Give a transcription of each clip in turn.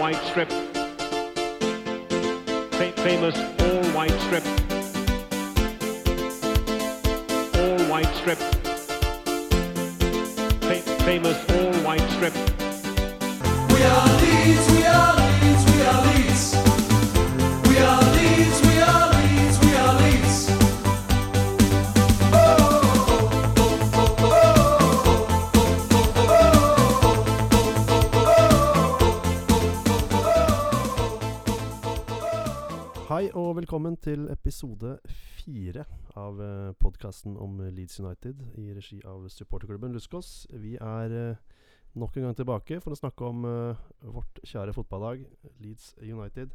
white strip. Fa- famous all white strip. All white strip. Fa- famous all white strip. We are Leeds, we are Hei og velkommen til episode fire av uh, podkasten om Leeds United i regi av supporterklubben Luskås. Vi er eh, nok en gang tilbake for å snakke om eh, vårt kjære fotballag Leeds United.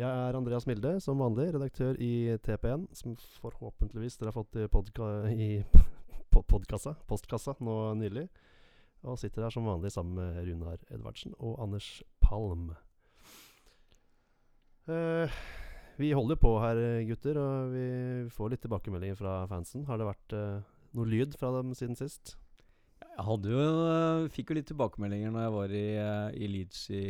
Jeg er Andreas Milde, som vanlig, redaktør i TPN, som forhåpentligvis dere har fått i, podka i podkassa, postkassa nå nylig. Og sitter her som vanlig sammen med Runar Edvardsen og Anders Palm. Eh, vi holder på her, gutter, og vi får litt tilbakemeldinger fra fansen. Har det vært uh, noe lyd fra dem siden sist? Jeg hadde jo, øh, fikk jo litt tilbakemeldinger når jeg var i, øh, i Leeds i,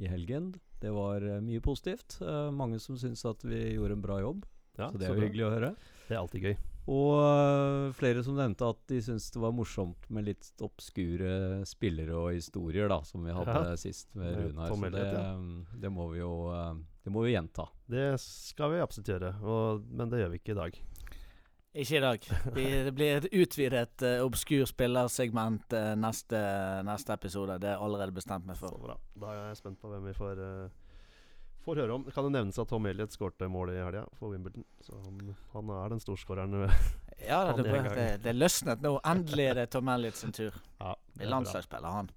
i helgen. Det var mye positivt. Mange som syntes at vi gjorde en bra jobb. Ja, så det er jo hyggelig å høre. Det er alltid gøy. Og flere som nevnte at de syntes det var morsomt med litt obskure spillere og historier, da, som vi hadde Ja. sist med Runar. Så det, det må vi jo Det må vi gjenta. Det skal vi absolutt gjøre, og, men det gjør vi ikke i dag. Ikke i dag. Vi, det blir et utvidet uh, obskur spillersegment uh, neste, neste episode. Det er allerede bestemt meg Så for. bra. Da er jeg spent på hvem vi får, uh får høre om. Det kan jo nevnes at Tom Elliot skårte mål i helga for Wimbledon. Så han, han er den storskåreren. Ja, det, er det, det, det løsnet nå. Endelig er det Tom Elliot sin tur. ja, Det er landslagsspiller, han.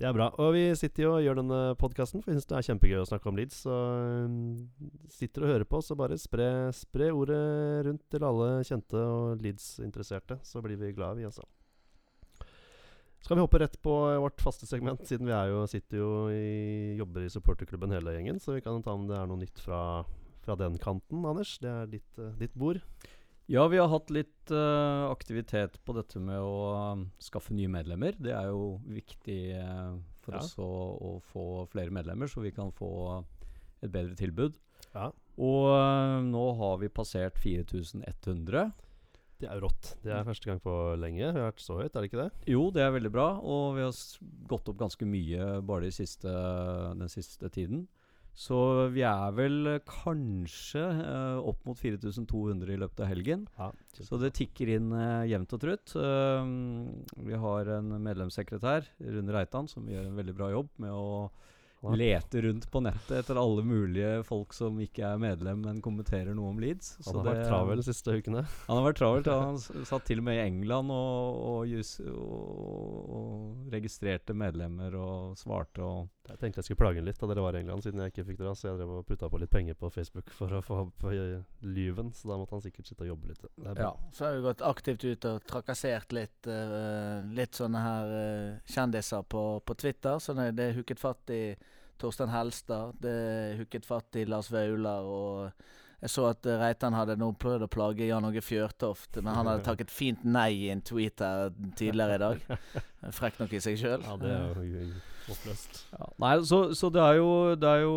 Det er bra. Og vi sitter jo og gjør denne podkasten, for vi syns det er kjempegøy å snakke om Leeds. Så um, sitter og hører på, så bare spre, spre ordet rundt til alle kjente og Leeds-interesserte. Så blir vi glade, vi, altså. kan vi hoppe rett på vårt faste segment, siden vi jo, sitter jo i, jobber i supporterklubben hele gjengen. Så vi kan ta om det er noe nytt fra, fra den kanten, Anders. Det er ditt, eh, ditt bord. Ja, vi har hatt litt uh, aktivitet på dette med å øh, skaffe nye medlemmer. Det er jo viktig uh, for Ja. oss å, å få flere medlemmer, så vi kan få et bedre tilbud. Ja. Og uh, nå har vi passert 4100. Det er jo rått. Det er første gang på lenge. Vi har vært så høyt, er det ikke det? Jo, det er veldig bra, og vi har gått opp ganske mye bare de siste, den siste tiden. Så vi er vel kanskje uh, opp mot 4200 i løpet av helgen. Ja. Så det tikker inn uh, jevnt og trutt. Uh, vi har en medlemssekretær, Rune Reitan, som gjør en veldig bra jobb med å Lete rundt på nettet etter alle mulige folk som ikke er medlem, men kommenterer noe om Leeds. Han har vært travel de siste ukene. Han har vært travel. Han satt til og med i England og, og, just, og, og registrerte medlemmer og svarte og Jeg tenkte jeg skulle plage ham litt da dere var i England, siden jeg ikke fikk dra. Så jeg drev og putta på litt penger på Facebook for å få på eh, Lyven. Så da måtte han sikkert sitte og jobbe litt. Det. Ja, så har vi gått aktivt ut og trakassert litt, uh, litt sånne her uh, kjendiser på, på Twitter. Så det, det er hooket fatt i Torstein Helstad, det hooket fatt i Lars Vaular og jeg så at eh, Reitan hadde nå prøvd å plage Jan Åge Fjørtoft, men han hadde takket fint nei i en tweet her tidligere i dag. Frekk nok i seg sjøl. Ja, det er jo oppløst. Ja, nei, så, så det, er jo, det er jo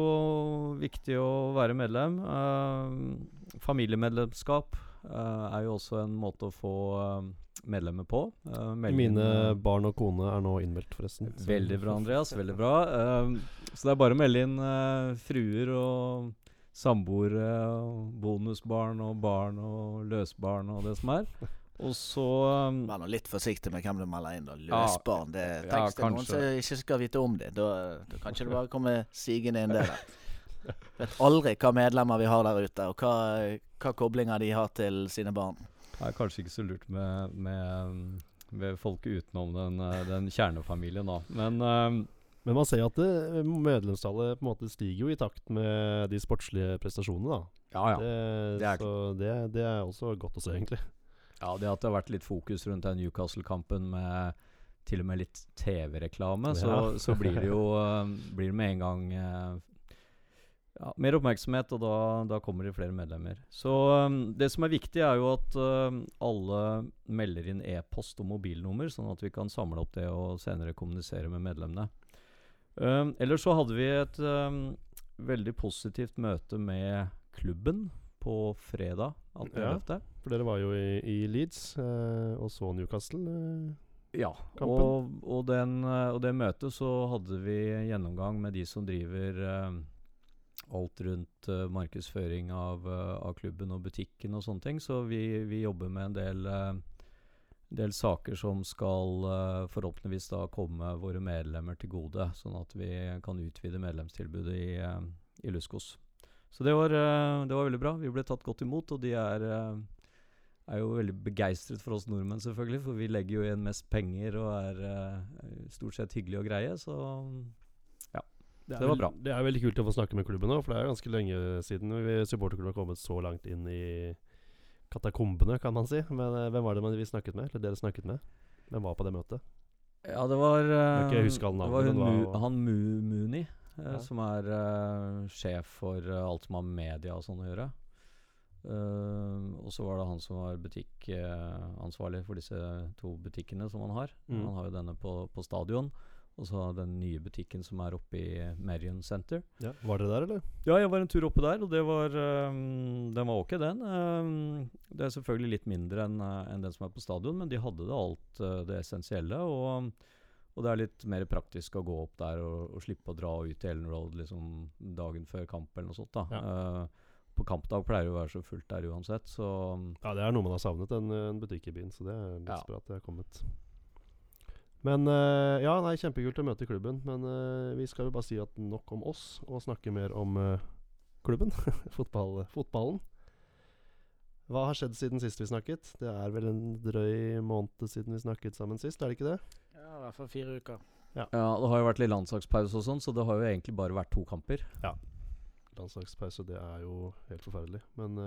viktig å være medlem. Uh, familiemedlemskap er jo også en måte å få eh, medlemmer på. Eh, Mine eh, barn og kone er nå innmeldt, forresten. så- Veldig bra, Andreas. Veldig bra. Eh, så det er bare å melde inn eh, fruer og samboere bonusbarn og barn og løsbarn og det som er. Og så um, Vær nå litt forsiktig med hvem du melder inn. da Ja, Løsbarn. Det ja, det er noen som ikke skal vite om det. Da, da kan ikke du bare komme sigende inn der. Vet aldri hva medlemmer vi har der ute, og hva, hva koblinger de har til sine barn. Det er kanskje ikke så lurt med, med, med folk utenom den, eh, den kjernefamilien, da. Men um, Men man ser jo at det, medlemstallet på en måte stiger jo i takt med de sportslige prestasjonene. da. ja, ja. Det, Det er så det, det er også godt å se, egentlig. Ja, det at det har vært litt fokus rundt den Newcastle-kampen med til og med litt TV-reklame, så, Ja. så blir det jo eh, blir det med en gang eh, ja, mer oppmerksomhet, og da, da kommer det flere medlemmer. Så um, det som er viktig, er jo at uh, alle melder inn e-post og mobilnummer, sånn at vi kan samle opp det og senere kommunisere med medlemmene. Um, ellers så hadde vi et um, veldig positivt møte med klubben på fredag Ja, For dere var jo i, i Leeds uh, og så Newcastle. Uh. Ja, og, og, den, eh, og det møtet så hadde vi gjennomgang med de som driver alt rundt uh, markedsføring av, uh, av klubben og butikken og sånne ting. Så vi, vi jobber med en del, uh, del saker som skal forhåpentligvis da komme våre medlemmer til gode, sånn at vi kan utvide medlemstilbudet i, i Luskos. Så det var, det var veldig bra. Vi ble tatt godt imot, og de er er jo veldig begeistret for oss nordmenn, selvfølgelig. For vi legger jo igjen mest penger og er stort sett hyggelige og greie. Så Det, Det var bra. Det er veldig kult å få snakke med klubben nå, for det er ganske lenge siden vi supporterklubben har kommet så langt inn i katakombene, kan man si. Men eh, hvem var det vi snakket med? Eller dere snakket med? Hvem var på det møtet? ja, det var uh, Det var hun, var- han Mu, Muni, eh, Ja. som er sjef for alt som har media og sånn å gjøre. Uh, og så var det han som var butikkansvarlig for disse to butikkene som han har. Mm. Han har jo denne på, på stadion, og så den nye butikken som er oppe i Marion Center. Ja. Var dere der, eller? Ja, jeg var en tur oppe der, og det var um, Den var ok, den. Um, det er selvfølgelig litt mindre enn en den som er på stadion, men de hadde det alt uh, det essensielle. Og, og det er litt mer praktisk å gå opp der og, og slippe å dra ut til Ellen Road liksom dagen før kamp eller noe sånt. da Ja. Uh, På kampdag pleier det å være så fullt der uansett, så Ja, det er noe man har savnet, en, en butikk i byen. Så det er litt Ja. bra at det har kommet. Men uh, ja, nei, kjempekult å møte klubben. Men uh, vi skal jo bare si at nok om oss, og snakke mer om uh, klubben. Fotball, fotballen. Hva har skjedd siden sist vi snakket? Det er vel en drøy måned siden vi snakket sammen sist, er det ikke det? Ja, i hvert fall fire uker. Ja, det har jo vært litt landslagspause og sånn, så det har jo egentlig bare vært to kamper. Ja. Landslagspause, det er jo helt forferdelig. Men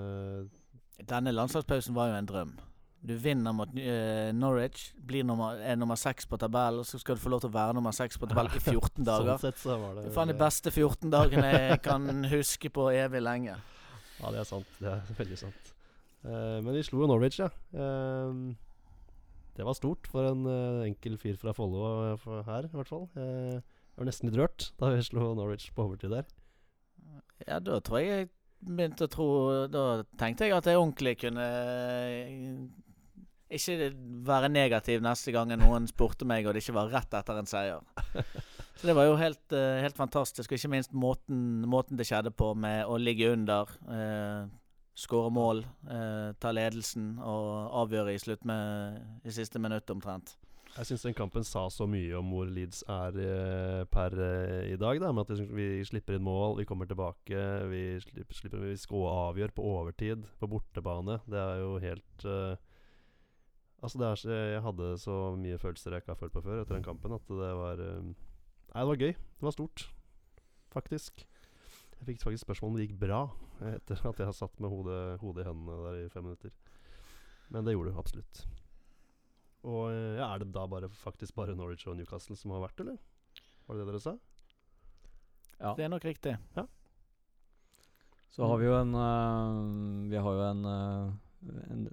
Denne landslagspausen var jo en drøm. Du vinner mot uh, Norwich, blir nummer, er nummer seks på tabellen, så skal du få lov til å være nummer seks på tabellen i 14 dager. sånn sett så var det Det er faen de beste 14 dagene jeg kan huske på evig lenge. Ja, det er sant. Det er veldig sant. Uh, men vi slo Norwich, ja. Uh, det var stort for en enkel fyr fra Follo her, i hvert fall. Jeg var nesten litt rørt da vi slo Norwich på overtid der. Ja, da tror jeg jeg begynte å tro Da tenkte jeg at jeg ordentlig kunne ikke være negativ neste gang noen spurte meg, og det ikke var rett etter en seier. Så det var jo helt, eh, helt fantastisk, og ikke minst måten, måten det skjedde på, med å ligge under, eh, skåre mål, eh, ta ledelsen og avgjøre i slutt med i siste minutt omtrent. Jeg syns den kampen sa så mye om hvor Leeds er eh, per eh, i dag. Da, med at vi, vi slipper inn mål, vi kommer tilbake, vi slipper, slipper vi avgjør på overtid, på bortebane. Det er jo helt eh, Altså, det er så, jeg hadde så mye følelser jeg ikke har følt på før etter den kampen, at det var eh, Nei, det var gøy. Det var stort, faktisk. Jeg fikk faktisk spørsmål om det gikk bra eh, etter at jeg har satt med hodet, hodet i hendene der i fem minutter. Men det gjorde det absolutt. Og eh, ja, Er det da bare faktisk bare Norwich og Newcastle som har vært, eller? Var det det dere sa? Ja. Det er nok riktig. Ja. Så har vi jo en uh, Vi har jo en, øh, en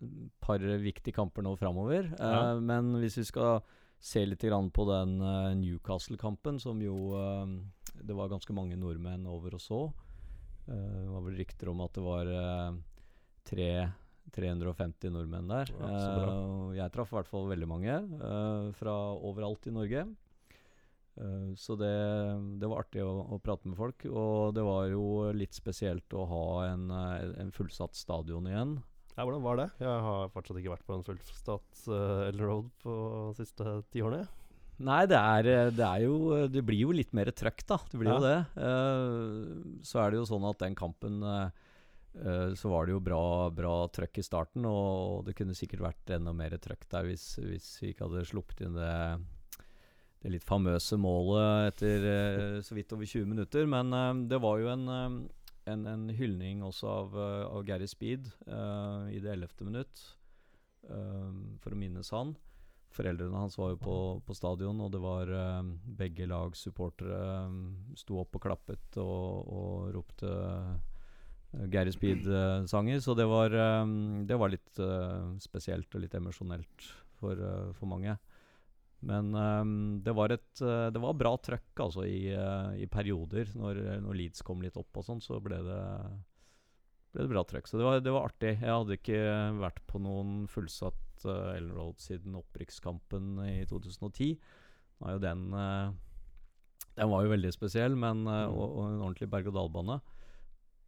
par viktige kamper nå framover. Ja. Eh, men hvis vi skal se litt grann på den øh, Newcastle-kampen, som jo øh, Det var ganske mange nordmenn over og så. Eh, det var vel rykter om at det var tre 350 nordmenn der. Ja. Eh, jeg traff i hvert fall veldig mange eh, fra overalt i Norge. Eh, så det, det var artig å, å prate med folk. Og det var jo litt spesielt å ha en, eh, en fullsatt stadion igjen. Ja, Hvordan var det? Jeg har fortsatt ikke vært på en fullstat uh, Ellen Road på de siste ti årene. Nei, det er, eh, det er jo Det blir jo litt mer trøkk, da. Det blir Ja. jo det. Uh, så er det jo sånn at den kampen eh, eh, så var det jo bra, bra trøkk i starten, og det kunne sikkert vært enda mer trøkk der hvis, hvis vi ikke hadde sluppet inn det, det litt famøse målet etter eh, så vidt over 20 minutter. Men eh, det var jo en, eh, en, en hyldning også av, eh, av Gary Speed uh, i det ellevte minutt, uh, for å minnes han. Foreldrene hans var jo på, på stadion, og det var uh, begge lags supportere sto opp og klappet og, og ropte Gary Speed-sanger. så det var, det var litt spesielt og litt emosjonelt for, for mange. Men um, det var et eh, Det var bra trøkk altså i, eh, i perioder. Når, når Leeds kom litt opp og sånn, så ble det, ble det bra trøkk. Så det var, det var artig. Jeg hadde ikke vært på noen fullsatt uh, Ellen Road siden opprykkskampen i 2010. Nå er jo den uh, Den var jo veldig spesiell, men, Mm. og, og en ordentlig berg-og-dal-bane.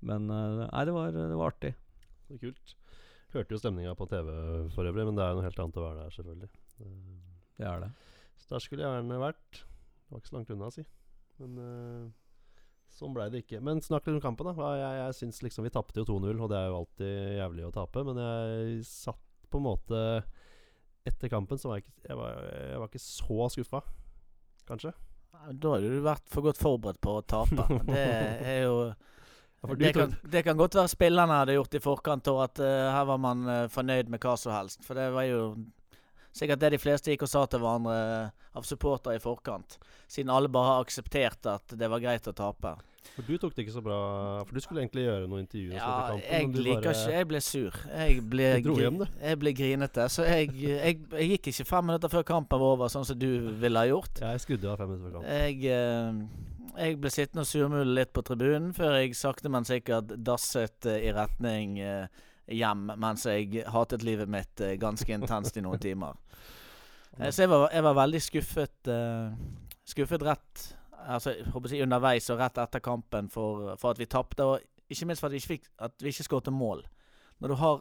Men nei, det var, det var artig. Så kult. Hørte jo stemninga på TV for øvrig, men det er noe helt annet å være der, selvfølgelig. Det er det. Så der skulle jeg gjerne vært. Det var ikke så langt unna, si. Men uh, sånn blei det ikke. Men snakk litt om kampen, da. Jeg, jeg syns liksom Vi tapte jo 2-0, og det er jo alltid jævlig å tape. Men jeg satt på en måte Etter kampen så var jeg ikke Jeg var, jeg var ikke så skuffa, kanskje. Da har du vært for godt forberedt på å tape. Det er jo det, kan, det kan godt være spillerne hadde gjort i forkant, og at uh, her var man uh, fornøyd med hva som helst. For det var jo sikkert det de fleste gikk og sa til hverandre eh, av supportere i forkant. Siden alle bare har akseptert at det var greit å tape. For du tok det ikke så bra For du skulle egentlig gjøre noen intervjuer Ja, kampen. jeg liker bare- ikke Jeg ble sur. Jeg ble, hjem, jeg ble grinete. Så jeg, jeg, jeg gikk ikke fem minutter før kampen var over, sånn som du ville ha gjort. Ja, Jeg skudde av fem minutter før kampen. Jeg, eh, jeg ble sittende og surmule litt på tribunen før jeg sakte, men sikkert dasset eh, i retning eh, hjem mens jeg hatet livet mitt eh, ganske intenst i noen timer. Eh, så jeg var, jeg var veldig skuffet eh, Skuffet rett Altså, jeg underveis og rett etter kampen for, for at vi tapte. Og ikke minst for at vi ikke, fikk, at vi ikke skåret mål. Når du har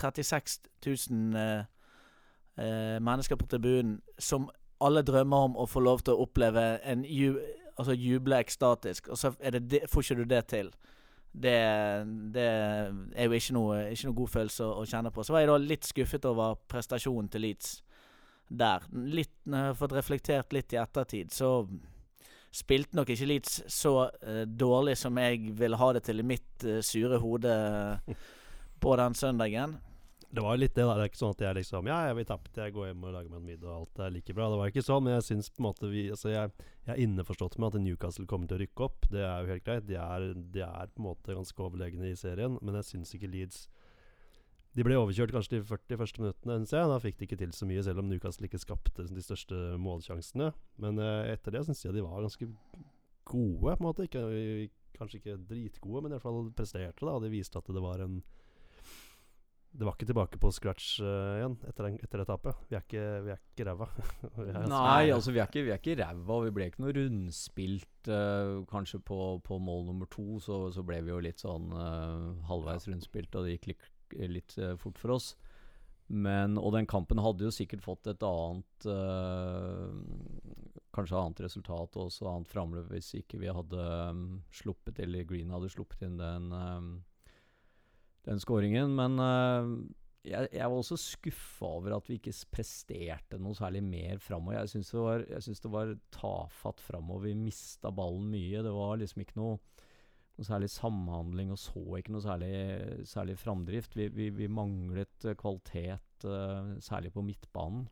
36 000 eh, mennesker på tribunen som alle drømmer om å få lov til å oppleve en ju, altså juble ekstatisk, og så det det, får ikke du det til. Det, det er jo ikke noe, ikke noe god følelse å, kjenne på. Så var jeg da litt skuffet over prestasjonen til Leeds der. Litt, når jeg har fått reflektert litt i ettertid, så spilte nok ikke Leeds så uh, dårlig som jeg ville ha det til i mitt uh, sure hode på den søndagen. Det var jo litt det, da. Det er ikke sånn at jeg liksom Ja, jeg vil tapt, jeg går hjem og lager meg en middag, og alt er like bra. Det var ikke sånn, men jeg syns på en måte vi Altså, jeg, jeg er innforstått med at Newcastle kommer til å rykke opp. Det er jo helt greit. De er, de er på en måte ganske overlegne i serien, men jeg syns ikke Leeds De ble overkjørt kanskje de 40 første minuttene, synes. Da fikk de ikke til så mye, selv om Newcastle ikke skapte de største målsjansene. Men eh, etter det syns jeg de var ganske gode, på en måte. Ikke, kanskje ikke dritgode, men i hvert fall presterte, da. De viste at det var en det var ikke tilbake på scratch uh, igjen etter, den, etter det tapet. Vi er ikke, vi er ikke ræva. Nei, altså vi er ikke, vi er ikke ræva. Vi ble ikke noe rundspilt. Uh, kanskje på, på mål nummer to så, så ble vi jo litt sånn uh, halvveis rundspilt, og det gikk litt, litt fort for oss. Men, og den kampen hadde jo sikkert fått et annet Kanskje annet resultat og også annet framløp hvis ikke vi hadde um, sluppet eller Green hadde sluppet inn den um, den skåringen. Men eh, jeg, jeg var også skuffa over at vi ikke presterte noe særlig mer framover. Jeg syns det, det var tafatt framover. Vi mista ballen mye. Det var liksom ikke noe, noe særlig samhandling, og så ikke noe særlig, særlig framdrift. Vi, vi, vi manglet eh, kvalitet, eh, særlig på midtbanen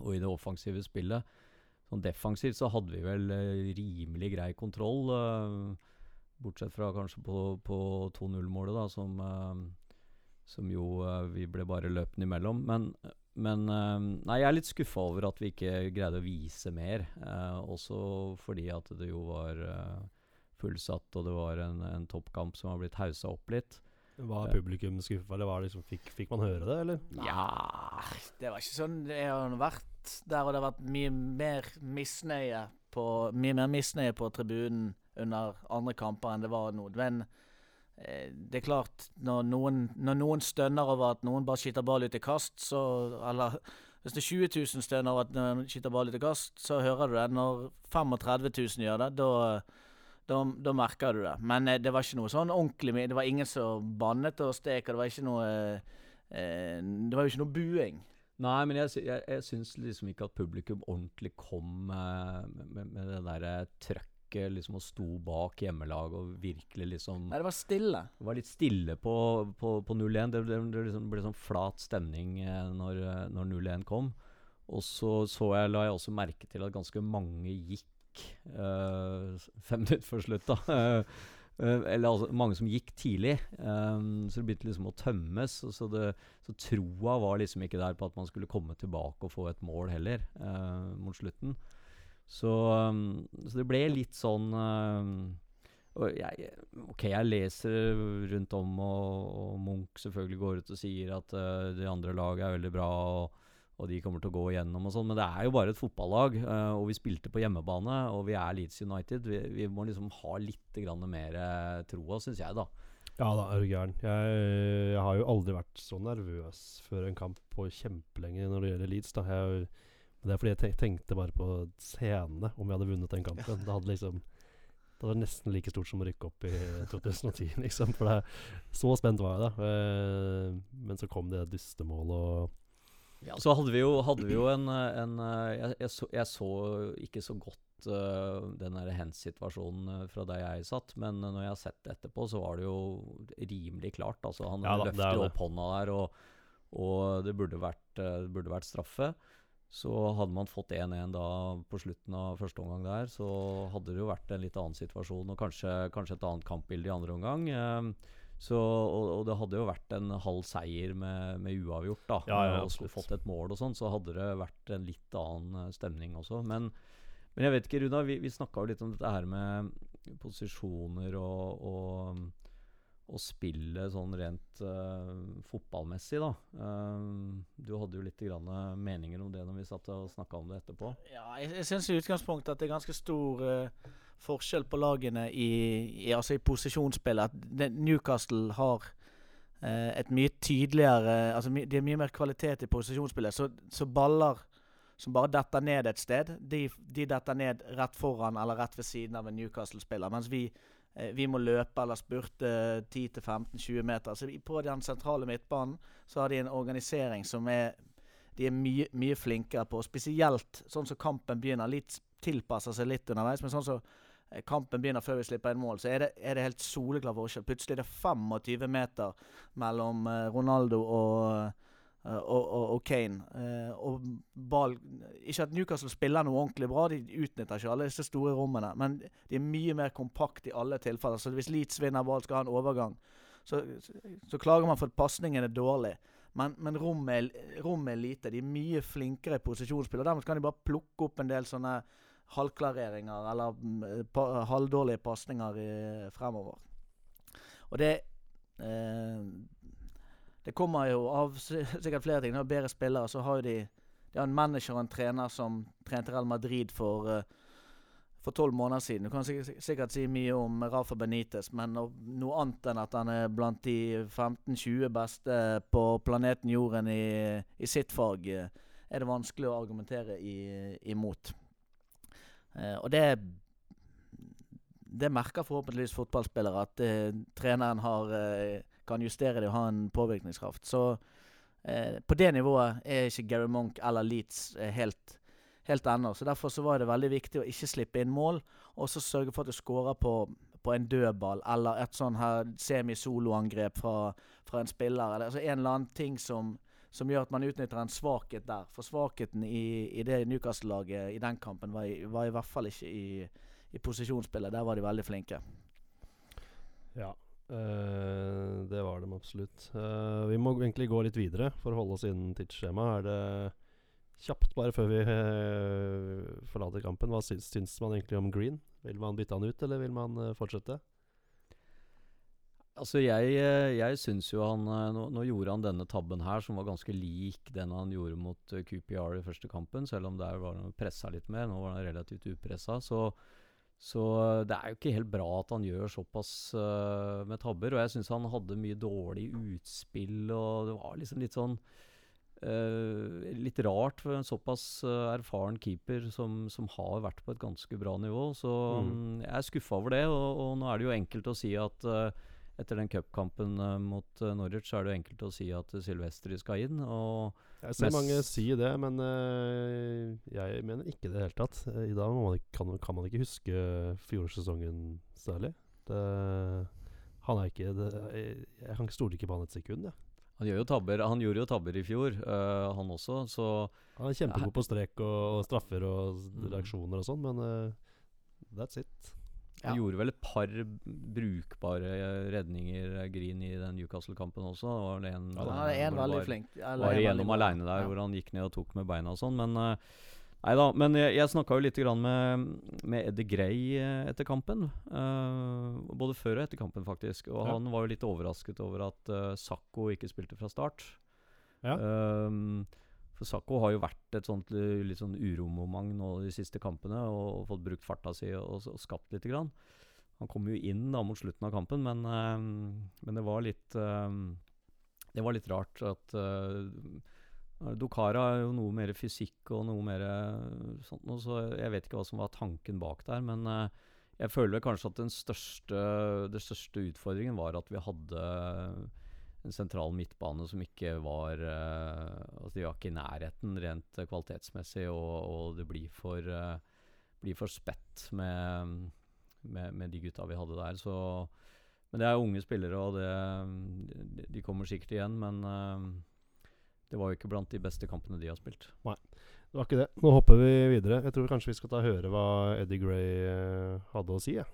og i det offensive spillet. Sånn defensivt så hadde vi vel rimelig grei kontroll. eh, Bortsett fra kanskje på, på 2-0-målet, da, som, uh, som jo uh, vi ble bare løpende imellom. Men, men eh, Nei, jeg er litt skuffa over at vi ikke greide å vise mer. eh, også fordi at det jo var fullsatt, og det var en, en toppkamp som har blitt haussa opp litt. Var publikum skuffa, eller var liksom, fikk, fikk man høre det, eller? Ja Det var ikke sånn Det har vært der, og det har vært mye mer misnøye på Mye mer misnøye på tribunen under andre kamper enn det var nå. Men eh, det er klart, når noen, når noen stønner over at noen bare skyter ball ut i kast, så Eller hvis det er 20 000 stønner over at noen skyter ball ut i kast, så hører du det. Når 35 000 gjør det, da da, merker du det. Men eh, det var ikke noe sånn ordentlig mye. Det var ingen som bannet og stek, og det var ikke noe eh, Det var jo ikke noe buing. Nei, men jeg, jeg, jeg syns liksom ikke at publikum ordentlig kom eh, med, med det derre trøkket liksom og sto bak hjemmelaget og virkelig liksom Nei, det var stille. Det var litt stille på, på, på 0-1. Det, det, det liksom ble sånn flat stemning eh, når, eh, når 0-1 kom. Og så, så jeg, la jeg også merke til at ganske mange gikk eh, fem minutter før slutt, da. Eh, eller altså, mange som gikk tidlig. Um, så det begynte liksom å tømmes. Så, det, så troa var liksom ikke der på at man skulle komme tilbake og få et mål heller, uh, mot slutten. Så, um, så det ble litt sånn um, jeg, ok, jeg leser rundt om, og, og Munch selvfølgelig går ut og sier at uh, de andre laget er veldig bra, og, og de kommer til å gå igjennom og sånn, men det er jo bare et fotballag. Uh, og vi spilte på hjemmebane, og vi er Leeds United. Vi, vi må liksom ha litt mer uh, troa, syns jeg, da. Ja da, er du gæren. Jeg, jeg har jo aldri vært så nervøs før en kamp på kjempelenge når det gjelder Leeds. da. Jeg, det er fordi jeg tenkte bare på scenene, om vi hadde vunnet den kampen. Det hadde liksom Det var nesten like stort som å rykke opp i 2010, liksom. For det, så spent var jeg da. Eh, men så kom det dystemålet og Ja, så hadde vi jo, hadde vi jo en, en jeg, jeg, så, jeg så ikke så godt uh, den der hands-situasjonen eh, fra der jeg satt, men når jeg har sett det etterpå, så var det jo rimelig klart. Altså, han Ja da, løfter er opp hånda der, og, og det, burde vært, det burde vært straffe. Så hadde man fått 1-1 da på slutten av første omgang der, så hadde det jo vært en litt annen situasjon, og kanskje, kanskje et annet kampbilde i andre omgang. Eh, så, og, og det hadde jo vært en halv seier med, med uavgjort, da. Ja, ja, og fått et mål og sånn, så hadde det vært en litt annen eh, stemning også. Men, men jeg vet ikke, Runa, vi, vi snakka jo litt om dette her med posisjoner og, og, og spillet sånn rent uh, fotballmessig, da. Uh, du hadde jo litt grann eh, meninger om det når vi satt og snakka om det etterpå. Ja, jeg, jeg syns i utgangspunktet at det er ganske stor uh, forskjell på lagene i, i, altså i posisjonsspillet. At Newcastle har et mye tydeligere altså my, Det er mye mer kvalitet i posisjonsspillet. Så, så baller som bare detter ned et sted, de, de detter ned rett foran eller rett ved siden av en Newcastle-spiller. Mens vi, vi må løpe eller spurte 10-15-20 meter. Så på den sentrale midtbanen så har de en organisering som er de er mye, mye flinkere på. Spesielt sånn som kampen begynner. Litt tilpasser seg litt underveis. Men sånn som eh, kampen begynner før vi slipper inn mål, så er det, er det helt soleklar forskjell. Plutselig er det 25 meter mellom eh, Ronaldo og, eh, og, og, og Kane. Eh, og ball Ikke at Newcastle spiller noe ordentlig bra, de utnytter ikke alle disse store rommene. Men de er mye mer kompakt i alle tilfeller. Så hvis Leeds vinner ball, skal ha en overgang, så, så, klager man for at pasningen er dårlig. Men, men rommet, rommet er lite. De er mye flinkere i posisjonsspill. og Dermed kan de bare plukke opp en del sånne halvklareringer eller mm, pa, halvdårlige pasninger fremover. Og det eh, Det kommer jo av sikkert flere ting. Når det er bedre spillere, så har jo de De har en manager og en trener som trente Real Madrid for eh, for tolv måneder siden. Du kan sikkert, si mye om Rafa Benitez, men noe annet enn at han er blant de 15-20 beste på planeten Jorden i, i sitt fag, eh, er det vanskelig å argumentere i, imot. Eh, og det Det merker forhåpentligvis fotballspillere, at eh, treneren har, kan justere det og ha en påvirkningskraft. Så eh, på det nivået er ikke Gary Monk eller Leeds eh, helt helt ennå. Så Derfor så var det veldig viktig å ikke slippe inn mål, og så sørge for at du skårer på, på en dødball eller et sånn her semi-soloangrep fra, fra en spiller. Eller, altså en eller annen ting som, som gjør at man utnytter en svakhet der. For svakheten i, i det Newcastle-laget i den kampen var i, var i hvert fall ikke i, i posisjonsspillet. Der var de veldig flinke. Ja. Eh, det var de absolutt. Uh, vi må egentlig gå litt videre for å holde oss innen tidsskjema. Er det kjapt, bare før vi uh, forlater kampen, hva syns, syns man egentlig om Green? Vil man bytte han ut, eller vil man fortsette? Altså jeg, jeg syns jo han nå, nå gjorde han denne tabben her, som var ganske lik den han gjorde mot QPR i første kampen, selv om der var han pressa litt mer. Nå var han relativt upressa. Så, så eh, det er jo ikke helt bra at han gjør såpass uh, med tabber. Og jeg syns han hadde mye dårlig utspill, og det var liksom litt sånn uh, litt rart for en såpass uh, erfaren keeper som, som har vært på et ganske bra nivå. Så Mm. mm, jeg er skuffa over det. Og, og nå er det jo enkelt å si at etter den cupkampen uh, mot uh, Norwich, så er det jo enkelt å si at Silvestri skal inn. Jeg ser mange si det, men eh, jeg mener ikke det i det hele tatt. Eh, I dag man, kan, kan man ikke huske fjorårssesongen særlig. Det, han er ikke det, jeg, jeg kan ikke på han et sekund. Jeg. han, gjør jo tabber, han gjorde jo tabber i fjor, uh, han også. Så Han er kjempegod på strek og, og straffer og Mm. reaksjoner og sånn, men eh, that's it. Ja. Gjorde vel et par brukbare redninger, eh, Green, i den Newcastle-kampen også. Det var en, ja, det er en veldig var- flink. eller var igjennom aleine der, Ja. hvor han gikk ned og tok med beina og sånn. Men uh, nei da. Men jeg, jeg snakka jo litt grann med, med Eddie Gray eh, etter kampen. Uh, både før og etter kampen, faktisk. Og Ja. han var jo litt overrasket over at uh, Sakko ikke spilte fra start. Ja. Um, for Sakko har jo vært et sånt uh, litt sånn uromoment nå de siste kampene, og, fått brukt farta si og, og, skapt lite grann. Han kom jo inn da mot slutten av kampen, men, um, men det var litt um, Det var litt rart at uh, Dokara er jo noe mer fysikk og noe mer sånt noe, så jeg vet ikke hva som var tanken bak der. Men jeg føler kanskje at den største, den største utfordringen var at vi hadde en sentral midtbane som ikke var uh, Altså de var ikke i nærheten rent kvalitetsmessig, og, og det blir for, uh, blir for spett med, med, med de gutta vi hadde der. Så Men det er unge spillere, og det, de, kommer sikkert igjen. Men uh, det var jo ikke blant de beste kampene de har spilt. Nei, Det var ikke det. Nå hopper vi videre. Jeg tror kanskje vi skal ta høre hva Eddie Gray eh, hadde å si. Ja.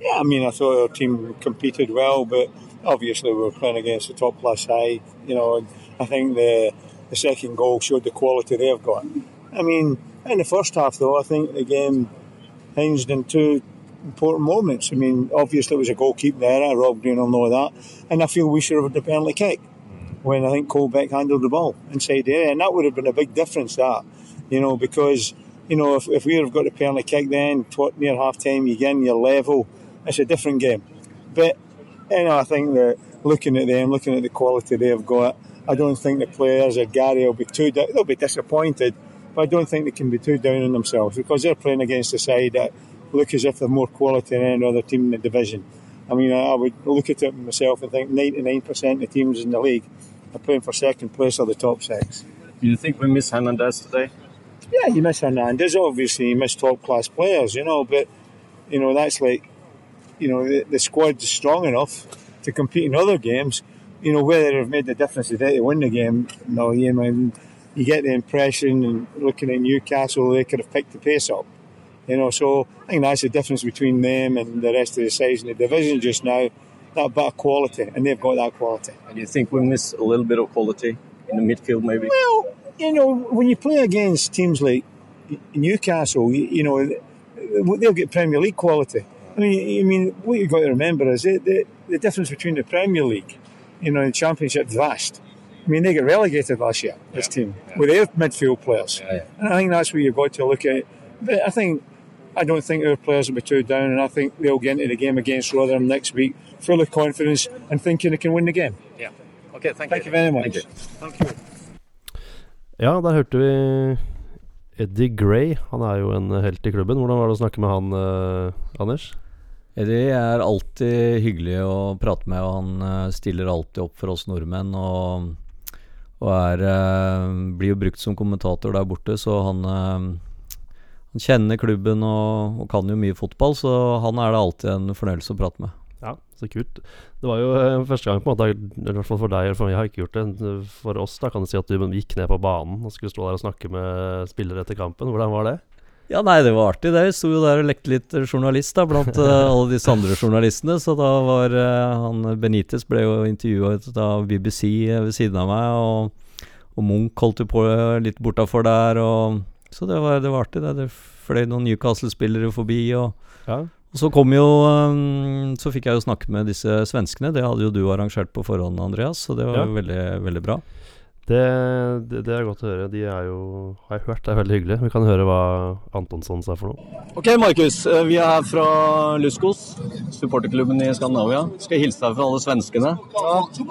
Yeah, I mean, I thought our team competed well, but obviously we were playing against a top class side. You know, and I think the the second goal showed the quality they've got. I mean, in the first half, though, I think the game hinged in two important moments. I mean, obviously it was a goalkeeping error. Rob Green will know that, and I feel we should have had the penalty kick when I think Colbeck handled the ball inside the area, and that would have been a big difference. That, you know, because you know if, if we have got the penalty kick, then tw- near half time you get your level, it's a different game. But you know, I think that looking at them, looking at the quality they've got, I don't think the players or Gary will be too. di- They'll be disappointed, but I don't think they can be too down on themselves because they're playing against a side that look as if they're more quality than any other team in the division. I mean, I I would look at it myself and think 99% of the teams in the league are playing for second place or the top six. Do you think we miss Hernandez today? Yeah, you miss Hernandez, obviously, you miss top class players, you know, but, you know, that's like, you know, the, the squad's strong enough to compete in other games. You know, whether they've made the difference today to win the game, no, you, know, you get the impression, and looking at Newcastle, they could have picked the pace up. You know, so I think that's the difference between them and the rest of the sides in the division just now. That bit of quality, and they've got that quality. And you think we miss a little bit of quality in the midfield, maybe? Well, you know, when you play against teams like Newcastle, you, you know, they'll get Premier League quality. I mean, I mean, what you've got to remember is the, the, the difference between the Premier League, you know, and the Championship is vast. I mean, they get relegated last year, this team, with their midfield players. Yeah, yeah. And I think that's where you've got to look at. But I think, I don't think our players will be too down, and I think they'll get into the game against Rotherham next week full of confidence and thinking they can win the game. Yeah. Okay, thank, you. Thank you very much. Thank you. Ja, der hørte vi Eddie Gray. Han er jo en helt i klubben. Hvordan var det å snakke med han, eh, Anders? Eddie er alltid hyggelig å prate med, og han eh, stiller alltid opp for oss nordmenn. Og, og er, eh, blir jo brukt som kommentator der borte, så han, eh, han kjenner klubben og, og kan jo mye fotball, så han er det alltid en fornøyelse å prate med. Så kult. Det var jo eh, første gang på en måte i hvert fall for deg, eller for jeg har ikke gjort det. For oss da kan du si at du gikk ned på banen og skulle stå der og snakke med spillere etter kampen. Hvordan var det? Ja, nei, det var artig. det. Jeg sto jo der og lekte litt journalist da, blant eh, alle disse andre journalistene. Så da var eh, han Benitez ble jo intervjuet av BBC ved siden av meg. Og, og Munch holdt jo på eh, litt bortafor der. Og, så det var, det var artig. Det, det fløy noen Newcastle-spillere forbi. Og, Ja, og så kom jo eh, Så fikk jeg jo snakke med disse svenskene. Det hadde jo du arrangert på forhånd, Andreas. Så det var Ja. jo veldig, veldig bra. det, det, det er godt å høre. De er jo, har jeg hørt, det er veldig hyggelig. Vi kan høre hva Antonsson sa for noe. Ok, Markus. eh, Vi er her fra Luskos, supporterklubben i Skandinavia. Skal hilse deg fra alle svenskene.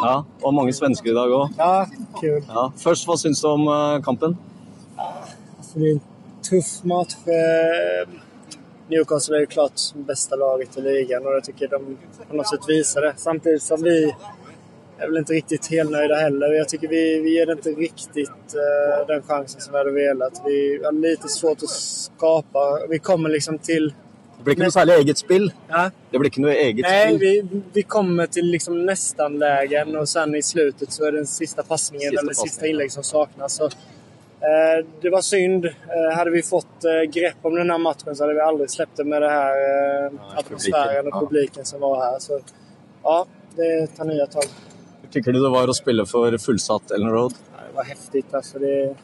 Ja. Og mange svensker i dag òg. Ja, kul. Ja. Først, hva syns du om kampen? kampen? altså, det er en tuff match. Newcastle är ju klart bästa laget i ligan och jag tycker de på något sätt visar det. Samtidigt som vi är väl inte riktigt helnöjda heller. Jag tycker vi, vi ger inte riktigt eh, den chansen som vi hade velat. Vi har lite svårt att skapa. Vi kommer liksom till... Det blir ikke noe særlig eget spill. Ja, Det blir ikke noe eget nej, spill. vi, vi kommer till liksom nästan lägen och sen i slutet så är det den sista passningen Sista eller passningen. sista inlägg som saknas. Så, det var synd. hadde hade vi fått eh, grepp om den här matchen så hade vi aldrig släppt det med det här atmosfæren atmosfären och ja. publiken som var her. Så ja, det tar nye tag. Hur tycker du det var å spille for fullsatt Ellen Road? Det var häftigt. Alltså det,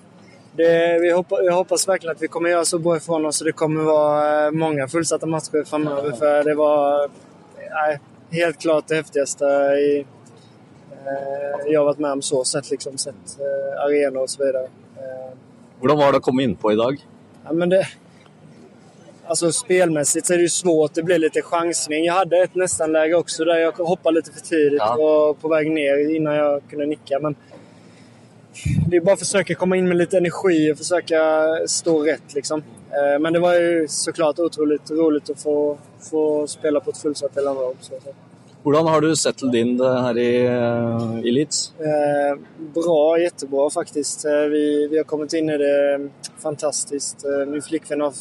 det, vi hoppas, jag hoppas verkligen att vi kommer gjøre så bra ifrån oss så det kommer vara mange många fullsatta matcher framöver. För det var nej, helt klart det häftigaste i, eh, jag har vært med om så sett. Liksom, sett eh, arenor och så vidare. Hur var det å komme innpå på dag? Ja, men det, alltså spelmässigt så är det ju svårt. Det blir lite chansning. Jag hade ett nästan-läge också där jag hoppade lite för tidigt Ja. och på väg ner innan jag kunde nicka. Men det är bara att försöka komma in med lite energi och försöka stå rätt. Liksom. Eh, Men det var ju såklart otroligt roligt att få, få spela på ett fullsatt Ellen Road. Så. Har du settled in det her i, eh, i Leeds? Eh, bra, jättebra faktiskt. Eh, vi, vi har kommet inn i det fantastisk. Nå min flickvän har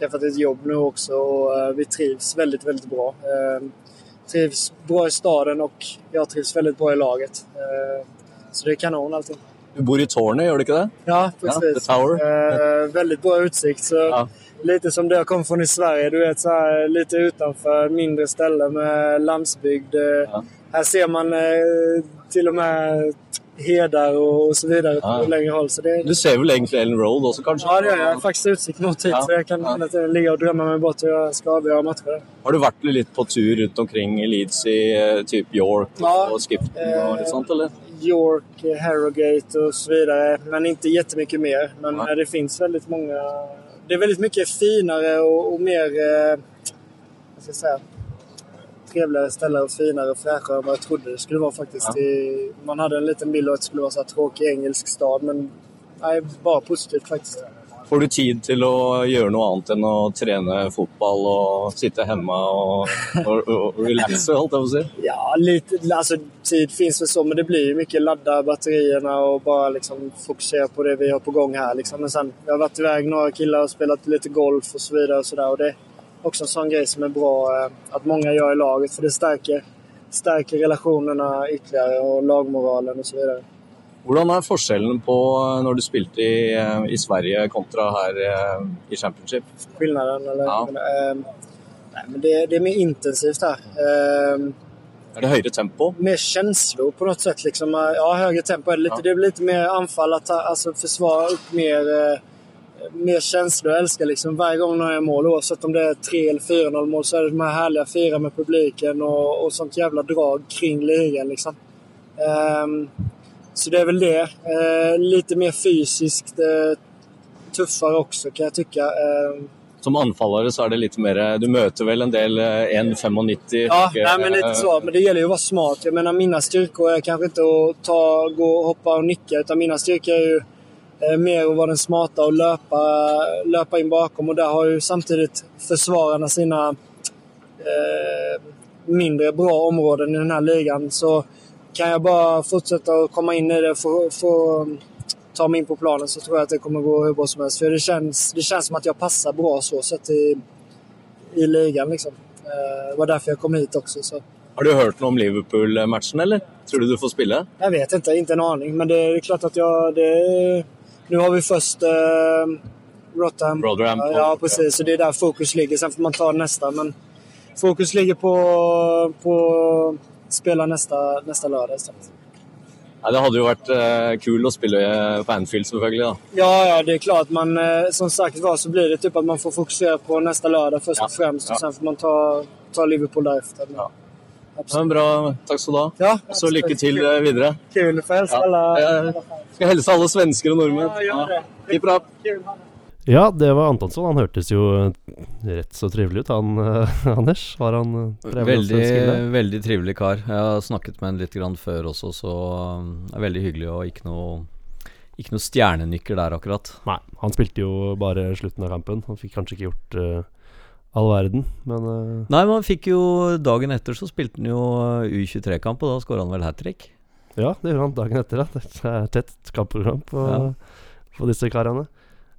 et ett jobb nå også, och eh, vi trivs veldig, veldig bra. Eh, trivs bra i staden og jeg trivs veldig bra i laget. Eh, så det er kanon allting. Du bor i tårnet, gjør du ikke det? Ja, Ja, precis. The Tower. Eh, veldig bra utsikt. Så Ja. Lite som det jag kom från i Sverige. Du vet, så här, lite utanför, mindre ställen med landsbygd. Eh, Ja. Här ser man eh, till och med hedar och, och så vidare Ja. på längre håll. Så det, Du ser väl egentligen Ellen Road också kanske? ja, det gör jag. Har faktiskt utsikt mot hit. Ja. Så jag kan Ja. ligga och drömma mig bort hur jag ska avgöra matcher. Har du varit lite på tur runt omkring i Leeds i eh, typ York Ja. och Skipton och lite sånt eller? York, Harrogate och så vidare. Men inte jättemycket mer. Men det finns väldigt många... Det är väldigt mycket finare och, och mer... Eh, vad ska jag säga? Trevligare ställen och finare och fräschare än vad jag trodde det skulle vara faktiskt. Ja. I, man hade en liten bild av att det skulle vara så här tråkig engelsk stad. Men nej, bara positivt faktiskt. Får du tid til å gjøre noe annet enn å trene fotball og sitte hjemme og, og, og relaxe, holdt jeg på å si? Ja, litt, altså, tid fins vel så, men det blir mye. ladda batterierna og bare liksom fokusere på det vi har på gang her. Liksom. Men sen, jag har vært i vei noen gutter og spilt litt golf og så videre, og så der, og det er også en sånn greie som er bra at mange gjør i laget, for det sterker relasjonene ytterligere og lagmoralen og så vidare. Hvordan er forskjellen på eh, når du spilte i, eh, i Sverige kontra her eh, i Championship? Forskjellen, eller? Ja. Eh, nej, men det, det er mer intensivt her. Eh, Er det høyere tempo? mer känslor på noe sett. Liksom. Ja, høyere tempo er det litt. Ja. Det blir litt mer anfall, att alltså försvara upp mer, eh, mer känslor. Jag älskar liksom varje gång någon gör mål, oavsett om det er 3 eller 4-0 mål, så er det de här härliga fira med publiken og, og sånt jævla drag kring ligan. Liksom. Ehm, så det är väl det. Eh, lite mer fysiskt eh, tuffare också kan jag tycka. Eh, Som anfallare så er det litt mer Du møter vel en del eh, 1,95 Ja, og, nej, men lite eh, så. Men det gäller ju att vara smart. Jag menar, mina styrkor är kanske inte att ta, gå, hoppa och nicka. Utan mina styrkor är ju eh, mer att vara den smarta och löpa, löpa in bakom. Och där har ju samtidigt försvararna sina eh, mindre bra områden i den här ligan. Så kan jag bara fortsätta å komma in i det og få, få ta mig in på planen så tror jag att det kommer gå hur bra som helst. För det känns, det känns som att jag passar bra så sett i, i ligan. Liksom. Eh, Det var därför jag kom hit också. Så. Har du hørt noe om Liverpool-matchen, eller? Tror du du får spille? Jeg vet ikke, ikke en aning. Men det er klart at jeg Det, nu har vi først uh, Rotham. Rotherham. Ja, ja, precis. Så det er der fokus ligger. Sen får man ta neste. Men fokus ligger på, på spela nästa, nästa lördag istället. Nei, det hadde jo vært eh, kul å spille eh, på Anfield, selvfølgelig. da. Ja, ja, det er klart. Man, eh, som sagt var så blir det typ at man får fokusere på neste lørdag først Ja, fremst, og Och ja. sen får man ta, ta Liverpool deretter. Ja. Ja, bra. Takk skal du ha. Ja, Så lykke til eh, videre. Kul. Får hälsa Ja. alla. Jeg skal hilse alle svensker og nordmenn. Ja, gjør det. Ja. Kul. Ja, det var Antonsson. Han hørtes jo eh, rett så trivelig ut, han eh, Anders. Var han uh, Veldig, veldig trivelig kar. Jeg har snakket med han litt før også, så det er veldig hyggelig og ikke noe ikke noe stjernenykker der, akkurat. Nei, han spilte jo bare slutten av kampen. Han fikk kanskje ikke gjort uh, all verden, men uh, Nei, men han fikk jo Dagen etter så spilte han jo U23-kamp, og da skåra han vel hat trick. ja, det gjorde han dagen etter. Da. Det er tett kampprogram på, Ja. på disse karene.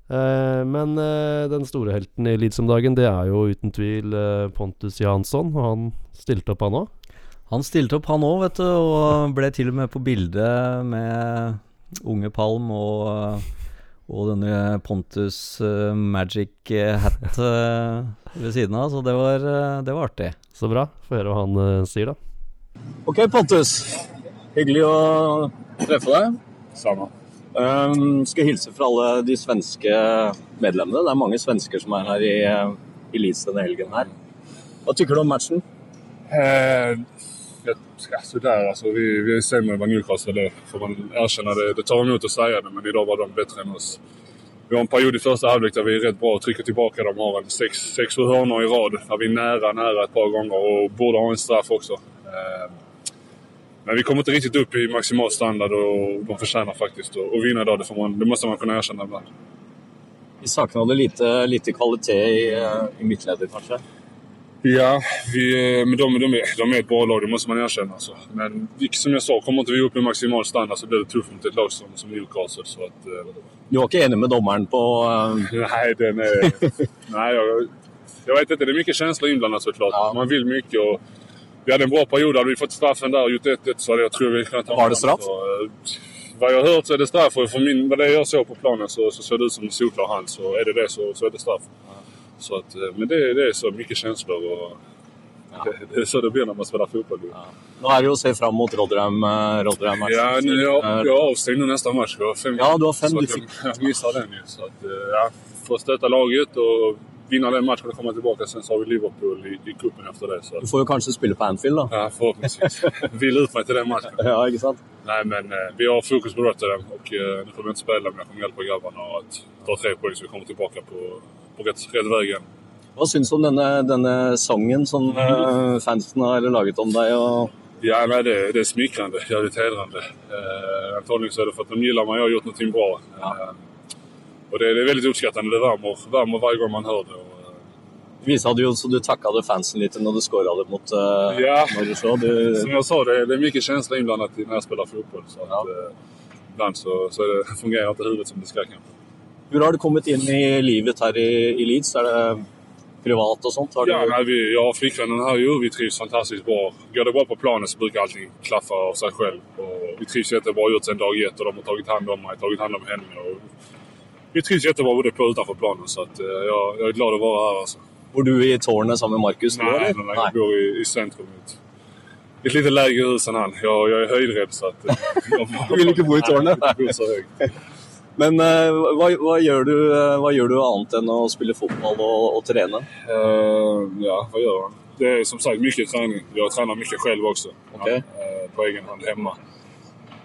Eh, men eh, den store helten i Leeds om dagen, det er jo uten tvil eh, Pontus Jansson. Og han stilte opp, han òg. Han stilte opp, han òg, vet du, og ble til og med på bildet med unge Palm og, og denne Pontus Magic hat ved siden av, så det var, det var artig. Så bra. Få høre hva han sier, da. Ok, Pontus. Hyggelig å treffe deg. Samme. Um, skal hilse fra alle de svenske medlemmene. Det er mange svensker som er her i, eh, i Leeds denne helgen her. Hva tykker du om matchen? Eh, ja, sådär, altså, vi, vi ser med Newcastle det får man erkjenner Det, det tar imot å si det, men i dag var de bedre enn oss. Vi har en period i første halvlek der vi er rätt bra og trykker tilbake. De har en seks, seks hörnor i rad der vi er nære, nære et par ganger og borde ha en straff også. Eh, men vi kommer inte riktigt upp i maximal standard och de förtjänar faktiskt att vinna idag. Det, får man, det måste man kunna erkänna ibland. Vi savna lite, lite kvalitet i, eh, i midtleddet, kanskje? Ja, vi, eh, men de, de, är, de är ett bra lag, det måste man erkänna. Alltså. Men som jag sa, kommer inte vi upp i maximal standard så blir det tufft mot ett lag som, som Newcastle. Så att, eh, Du var ikke enig med dommeren på eh, nej, den är, nej jag, jag vet inte, det är mycket känslor inblandat såklart. Man vill mycket. Och, vi hade en bra period, hade vi fått straffen där och gjort 1-1 så hade jag tror vi kunnat ta Var det straff? Hva jeg vad jag har hört så är det straff och för min, vad det jag såg på planen så, så ser det ut som en solklar hand. Så är det det så, så är det straff. Så att, eh, men det, det är så mycket känslor och det, det är så det blir när man spelar fotboll. Nå er det jo å se fram mot Rotherham. eh, Rotherham Ja, nu, jag, jag är avstängd nu nästa match. Jag har fem, Ja, du har fem, så du att jag, jag missar den ju. Så att, eh, ja, får stötta laget och vinna den matchen och komma tillbaka. Sen så har vi Liverpool i, i cupen efter det. Så Du får jo kanskje spille på Anfield, da. ja, förhoppningsvis. Vill ut mig till den matchen. Ja, ikke sant? Nej, men eh, vi har fokus på Rotterdam och eh, nu kommer vi inte spela, men jag kommer hjälpa grabbarna att ta tre poäng så vi kommer tillbaka på, på rätt, rätt väg igen. Hva syns du om denne, denne sangen som eh, fansen har laget om deg? Og Ja, nei, det, det er smikrende. jävligt hedrande. Eh, antagligen så är det for at de gillar meg og har gjort noe bra. Eh, och det, det är väldigt uppskattande, det värmer, värmer varje gång man hör det. Det eh, visa du jo så du takka fansen litt når du skåra det mot uh, Ja. så. Du, som jeg sa, det, det er mye känsla innblandet når jeg spiller fotball. Så att, eh, ibland så, så är det, fungerar inte huvudet som det skal. kanskje. Hvor har du kommet inn i livet her i, i Leeds? Er det privat og sånt? Har du, Ja, nej, vi, jag har flickvännen här ju. Vi trivs fantastisk bra. Går det bra på planen så bruker allting klaffe av seg selv. Og vi trivs kjempebra. Gjort en dag ett och de har tatt hand om meg, tatt hand om henne. Och vi trivs var både på och utanför planen. Så at, ja, jeg er är glad å være her. altså. Bor du i tårnet sammen med Markus Nei, nei, nei, nej, nej, bor i, i sentrum. i Ett lite lägre hus än han. Jag, jag är höjdrädd så att... eh, jag- Du vill inte bo i tårnet? Men uh, hva, hva, gjør du, eh, hva gjør du annet enn å spille fotball og, og trene? Uh, ja, hva gjør man? Det er som sagt mye trening. Jeg trener mye selv også. Okay. Ja, eh, på egen hand hemma.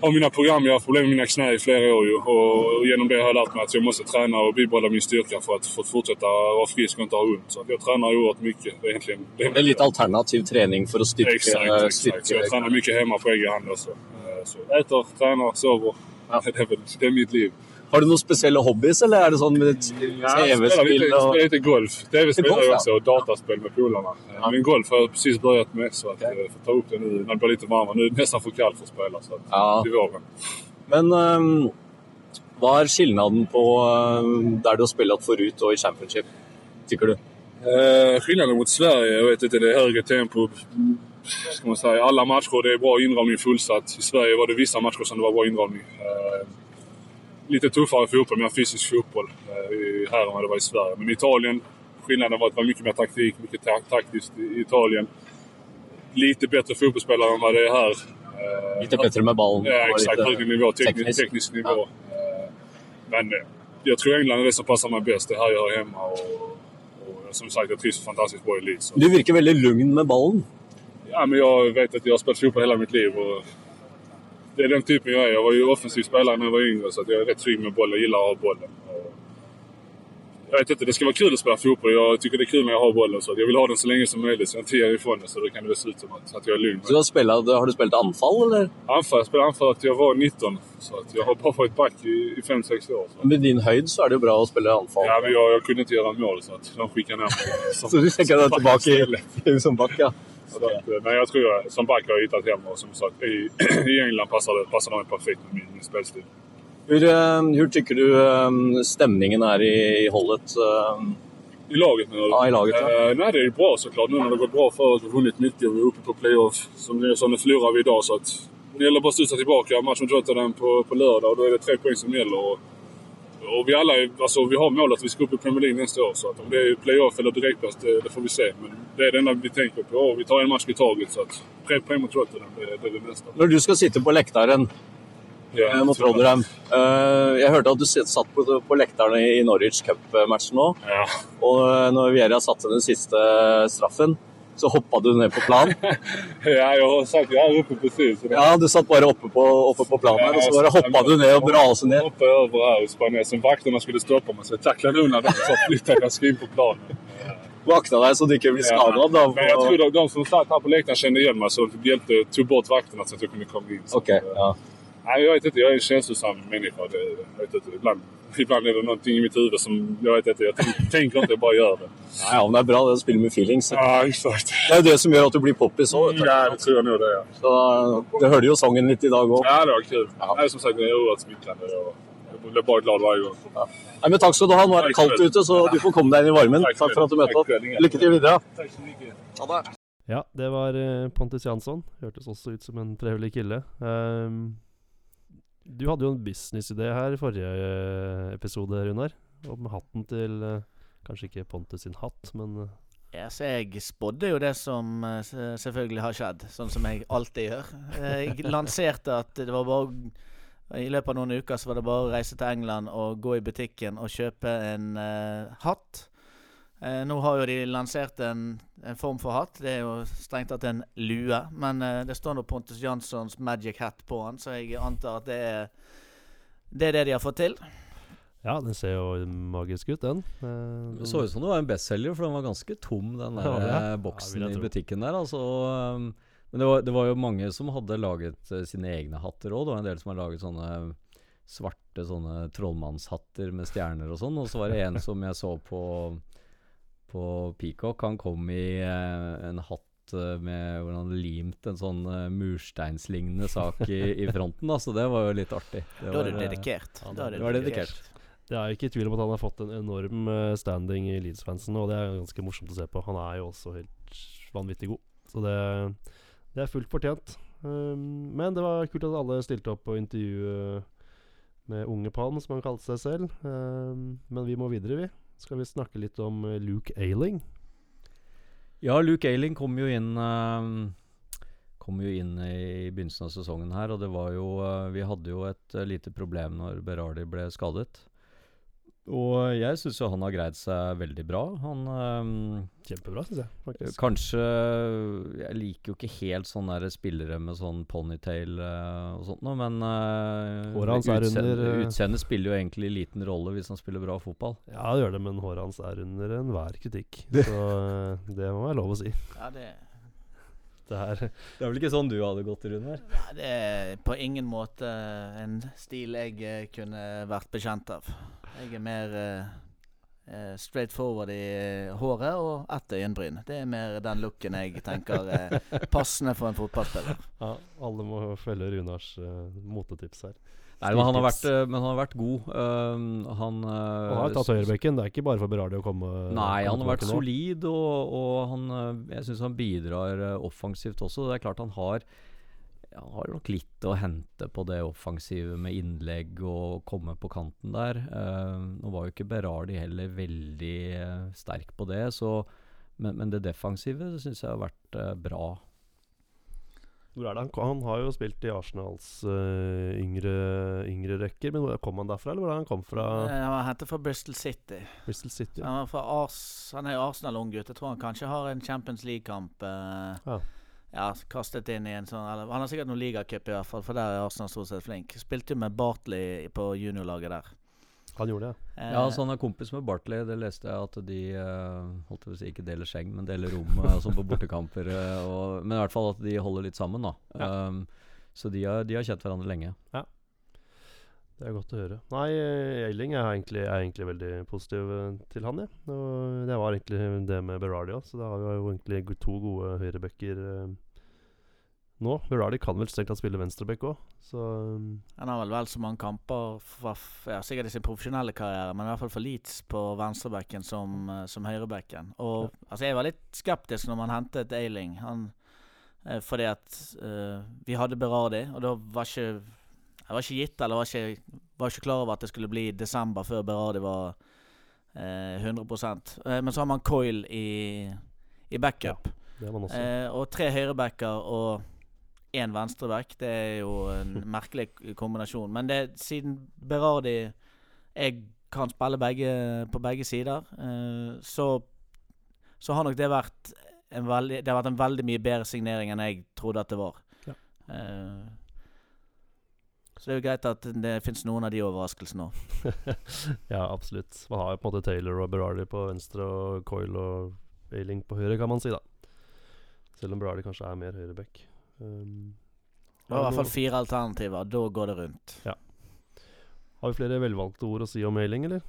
Har mina program, jag har problem med mina knä i flera år ju. Och genom det har jag lärt mig att jag måste träna och bibehålla min styrka för att, för att fortsätta vara frisk och inte ha ont. Så jag tränar oerhört mycket. Det är egentligen... Det er litt alternativ trening for å styrke, Exakt, exakt. Så jag styrke tränar mycket hemma på egen hand också. Eh, Så äter, tränar, sover. Det, är väl, det är mitt liv. Har du noen spesielle hobbyer, eller er det sånn med TV-spill Jeg og litt lite golf. TV-spiller jeg også, og ja. också och dataspel med polarna. Ja. Men golf har jag precis börjat med så att jag får ta upp det nu när det blir lite varmare. Nu är det nästan för kallt för att spela så att, Ja. till våren. Men um, hva er skillnaden på um, der du har spilt forut og i championship, tykker du? Eh, skillnaden mot Sverige, jag vet inte, det är högre tempo. Ska man säga. Alla matcher, det är bra inramning fullsatt. I Sverige var det vissa matcher som det var bra inramning. Eh, lite tuffare fotboll, mer fysisk fotboll eh, här än vad det var i Sverige. Men i Italien, skillnaden var att det var mycket mer taktik, mycket ta taktiskt i Italien. Lite bättre fotbollsspelare än vad det är här. Lite Litt bedre med ballen? Ja, exakt. Högre nivå, teknisk, teknisk. nivå. Ja. Men eh, jag tror England är det som passar mig bäst. Det är här jag hör hemma. Och, och som sagt, jag trivs fantastiskt bra i Leeds. Du virker veldig lugn med ballen. Ja, men jag vet att jag har spelat fotboll hela mitt liv. Och det är den typen jag är. Jag var ju offensiv spelare när jag var yngre, så att jag är rätt trygg med bollen. Jag gillar att ha bollen. Jeg jag vet inte, det ska vara kul att spela fotboll. Jag tycker det är kul när jag har bollen. Så att jag vill ha den så länge som möjligt, så jag inte ger ifrån den. Så då kan det se ut som att, att jag är lugn. Så du har, spelat, har du spilt anfall, eller? Anfall, jag spelade anfall till jag var 19. Så att jag har bara varit back i 5-6 år. Så. Med din høyd så er det jo bra å spille anfall. Ja, men jag, jag kunde inte göra mål, så att de skickade ner mig. Så du tenker deg tilbake i, som back, ja. Så att, eh, men jag tror jag, som back har jag hittat hem och som sagt i, i England passar det passar mig perfekt med min, min spelstil. Hur, eh, hur tycker du stemningen stämningen är i, i hållet? eh? I laget nu? Ja, i laget, ja. Eh, nej, det är bra såklart nu när det går bra för oss. Vi har vunnit mycket och vi är uppe på playoff. Som det, er det förlorar vi idag så att det gäller bara att studsa tillbaka. Matchen mot Rotterdam på, på lördag och då är det tre poäng som gäller. Och, Och vi alla, alltså vi har målet att vi ska upp i Premier League nästa år. Så att om det är playoff eller direktplats, det, det får vi se. Men det är det enda vi tänker på. Och vi tar en match i taget. Så att präg på mot Rotterdam, det, det är det nästa. Når du skal sitte på lektaren Ja, eh, mot Rotterdam. eh, Jeg hørte at du satt på, på lektaren i Norwich Cup-matchen nå. Ja. Og eh, når Vieira satte den siste straffen, så hoppa du ned på plan. ja, jeg sagt jag är här uppe precis. Ja, du satt bare oppe på, oppe på planen her, og så bare hoppa du ned og braste ned. Hoppet over her og sprang ned som vaktene skulle stoppe meg, Så jeg takla undan dem så flyttade jag inn på planen. Vakta deg så du ikke blir skada. Ja, Men jeg tror de, som satt her på leken, kjenner igjen meg, så de tok bort vaktene så jeg kunne komme inn. in. Så, Okay, ja. Nei, jeg vet ikke, jeg er en känslosam menneske. Inte, ibland, är det någonting i mitt huvud som jag vet inte, jag tänk, tänker inte, jag bara gör det. Ja, ja, men det er bra det å spille med feelings. Ja, exakt. Det jo det som gjør at du blir poppis òg. Ja, det tror jag nog det Ja. Så det hörde jo sangen litt i dag òg. Ja, det var kul. Nej, som sagt, det är oerhört smickrande. och Jag blir bara glad varje gång. Nei, men Takk skal du ha. Nå er det kaldt ute, så du får komme deg inn i varmen. Takk for at du møtte opp. Lykke til videre. Tack så mycket. Ha det. Ja, det var eh, Pontus Jansson. Hørtes også ut som en trevelig kille. Ehm, du hadde jo en businessidé her i forrige eh, episode, Runar. Om hatten til eh, Kanskje ikke Pontus sin hatt, men eh, Ja, så jeg spådde jo det som selvfølgelig har skjedd, sånn som jeg alltid gjør. Jeg lanserte at det var bare I løpet av noen uker så var det bare å reise til England og gå i butikken og kjøpe en uh, hatt. Eh, nå har jo de lansert en, en form for hatt. Det er jo strengt tatt en lue. Men eh, det står nå Pontus Janssons Magic Hat på den, så jeg antar at det er det er det de har fått til. ja, den ser jo magisk ut, den. Eh, Det den- så ut som det var en bestselger, for den var ganske tom, den der Ja, eh, Ja, boksen ja, i butikken der. Altså, um, men det var, det var jo mange som hadde laget uh, sine egne hatter òg. Det var en del som har laget sånne svarte sånne trollmannshatter med stjerner og sånn. Og så var det en som jeg så på på Peacock. Han kom i eh, en hatt eh, med hvor han limte en sånn eh, mursteinslignende sak i, i fronten. Da, så det var jo litt artig. Det Da er du var, dedikert. ja, Da er det du dedikert. Det er jo ikke tvil om at han har fått en enorm standing i Leeds-fansen, og det er ganske morsomt å se på. Han er jo også helt vanvittig god, så det, det er fullt fortjent. Um, men det var kult at alle stilte opp på intervju med Unge Palm, som han kalte seg selv. Um, men vi må videre, vi. Skal vi snakke litt om eh, Luke Ailing? Ja, Luke Ayling kom jo inn ehm, Kom jo inn i begynnelsen av sesongen her, og det var jo eh, Vi hadde jo et eh, lite problem når Berardi ble skadet. Og jeg syns jo han har greid seg veldig bra. Han um, Kjempebra, syns jeg. faktisk. Kanskje Jeg liker jo ikke helt sånne der spillere med sånn ponytail uh, og sånt noe, men uh, Håret hans er under, eh, Utseendet spiller jo egentlig liten rolle hvis han spiller bra fotball. Ja, det gjør det, men håret hans er under enhver kritikk. Så det må være lov å si. Ja, det Det er Det er vel ikke sånn du hadde gått rundt her? Nei, Det er på ingen måte en stil jeg eh, kunne vært bekjent av. Jeg er mer eh, eh, straight forward i håret og ett øyenbryn. Det er mer den looken jeg tenker er passende for en fotballspiller. Ja, alle må følge Runars uh, motetips her. Nei, men han har vært, eh, men han har vært god. Um, han uh, Han har tatt høyrebekken. Det er ikke bare for Berardi å komme Nei, han har vært solid, og, og han, jeg syns han bidrar offensivt også. Det er klart han har han har nok litt å hente på det offensive med innlegg og komme på kanten der. Uh, nå var jo ikke Berardi heller veldig sterk på det, så, men, men det defensive syns jeg har vært bra. Hvor er det han kom? Han har jo spilt i Arsenals uh, yngre, yngre rekker. Men kom han derfra, eller hvor er det han kom fra? Eh, Han var hentet fra Bristol City. Bristol City? Han, Ars, han er jo Arsenal-unggutt. Jeg tror han kanskje har en Champions League-kamp Uh, Ja. ja, kastet inn i en sånn eller, Han har sikkert noen ligacup, i hvert fall, for der er Arsenal stort sett flink. Spilte jo med Bartley på juniorlaget der. Han gjorde det, Eh, Ja, så han er kompis med Bartley. Det leste jeg at de eh, holdt å si ikke deler seng, men deler rom eh, sånn på bortekamper. og, men i hvert fall at de holder litt sammen, da. Um, så de har, de har kjent hverandre lenge. Det er godt å høre. Nei, Eiling er egentlig, er egentlig veldig positiv til han, jeg. Og det var egentlig det med Berardi òg, så da har vi jo egentlig to gode høyrebacker eh, nå. Berardi kan vel strengt tatt spille venstreback òg, så um, Han har vel vel så mange kamper for, ja, sikkert i sin profesjonelle karriere, men i hvert fall for Leeds på venstrebacken som, eh, som høyrebacken. Og altså, jeg var litt skeptisk når man hentet Eiling. Han, eh, fordi at eh, vi hadde Berardi, og da var ikke Jeg var ikke gitt, eller var ikke, var ikke klar over at det skulle bli desember før Berardi var eh, 100 eh, Men så har man Coil i, i backup. Også. Eh, og tre høyrebacker og én venstreback. Det er jo en merkelig kombinasjon. Men det, siden Berardi Jeg kan spille begge, på begge sider, eh, så, så har nok det vært en veldig Det har vært en veldig mye bedre signering enn jeg trodde at det var. Ja. Eh, så det er jo greit at det fins noen av de overraskelsene òg. ja, absolutt. Man har jo på en måte Taylor og Berardi på venstre og Coyle og Ailing på høyre, kan man si, da. Selv om Berardi kanskje er mer høyreback. Um, Det var i hvert fall fire alternativer. Da går det rundt. Har vi flere velvalgte ord å si om mailing, eller?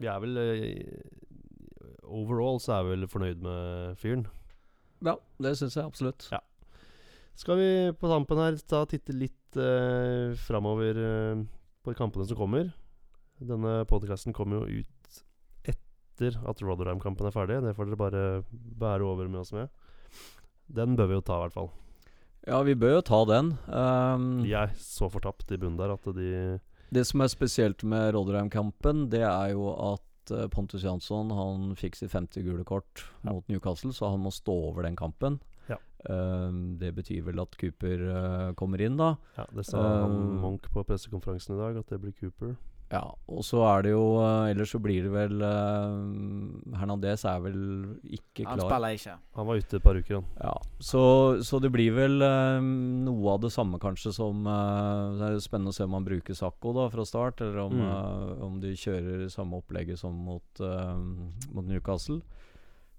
Vi er vel uh, Overall så er vi vel fornøyd med fyren. Ja, det syns jeg absolutt. Ja. Skal vi på tampen her ta titte litt uh, framover uh, på kampene som kommer? Denne podkasten kommer jo ut etter at Rotherham-kampen er ferdig. Det får dere bare bære over med oss med. Den bør vi jo ta, i hvert fall. Ja, vi bør jo ta den. Um, De er så fortapt i bunnen der at de Det som er spesielt med Rotherham-kampen, det er jo at eh, Pontus Jansson Han fikk sitt femte gule kort Ja. mot Newcastle, så han må stå over den kampen. Ja. Um, det betyr vel at Cooper uh, kommer inn, da. Ja, det sa um, Monk på pressekonferansen i dag, at det blir Cooper. Ja, og så er det jo eh, Ellers så blir det vel uh, Hernandez er vel ikke klar. Han spiller ikke. Han var ute et par uker, han. Ja, så, så det blir vel eh, noe av det samme kanskje som uh, Det er jo spennende å se om han bruker Sakko da fra start, eller om, Mm. uh, om de kjører samme opplegget som mot, mot Newcastle.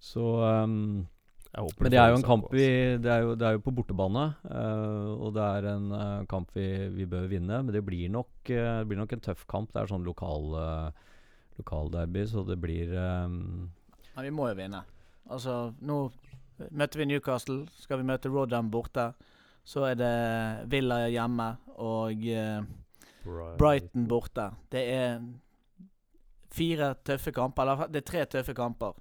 Så håper Men det er jo en kamp vi. Det er jo, det er jo på bortebane, uh, og det er en uh, kamp vi, vi bør vinne. Men det blir nok, uh, det blir nok en tøff kamp. Det er sånn lokal uh, lokalderby, så det blir um Men vi må jo vinne. Altså, nå møter vi Newcastle. Skal vi møte Rodham borte, så er det Villa hjemme og eh, Brighton borte. Det er fire tøffe kamper. Eller det er tre tøffe kamper.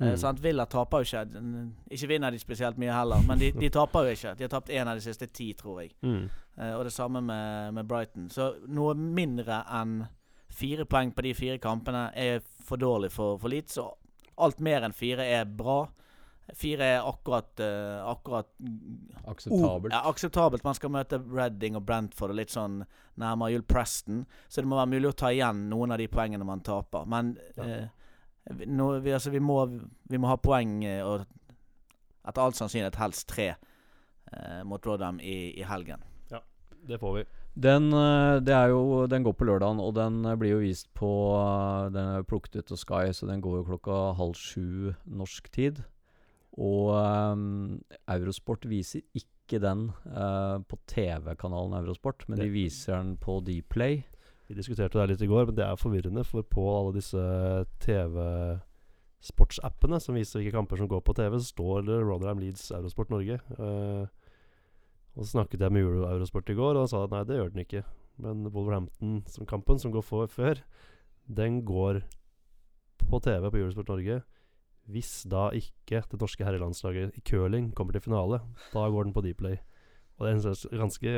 Eh, Mm. Villa taper jo ikke. Ikke vinner de spesielt mye heller, men de, de taper jo ikke. De har tapt én av de siste ti, tror jeg. Mm. Eh, og det samme med, med Brighton. Så noe mindre enn fire poeng på de fire kampene er for dårlig for, for Leeds. Og alt mer enn fire er bra. Fire er akkurat, uh, akkurat akseptabelt. ja, akseptabelt. Man skal møte Redding og Brentford og litt sånn nærmere Jul Preston. Så det må være mulig å ta igjen noen av de poengene man taper. Men Ja. eh, nå, vi, altså, vi, må, vi må ha poeng, eh, og etter all sannsynlighet helst tre, eh, mot Rodham i, i helgen. Det får vi. Den, eh, det er jo, den går på lørdagen, og den eh, blir jo vist på Den er plukket ut av Sky, så den går jo klokka halv sju norsk tid. Og um, Eurosport viser ikke den uh, på TV-kanalen Eurosport, men de viser den på Dplay. Vi diskuterte det litt i går, men det er forvirrende. For på alle disse TV-sportsappene som viser hvilke kamper som går på TV, så står det Rotherham Leeds Eurosport Norge. Uh, og så snakket jeg med Euro Eurosport i går, og han sa at nei, det gjør den ikke. Men Wolverhampton-kampen, som går for, før, den går på TV på Eurosport Norge. Hvis da ikke det norske herrelandslaget i curling kommer til finale, da går den på Dplay. Og det er en ganske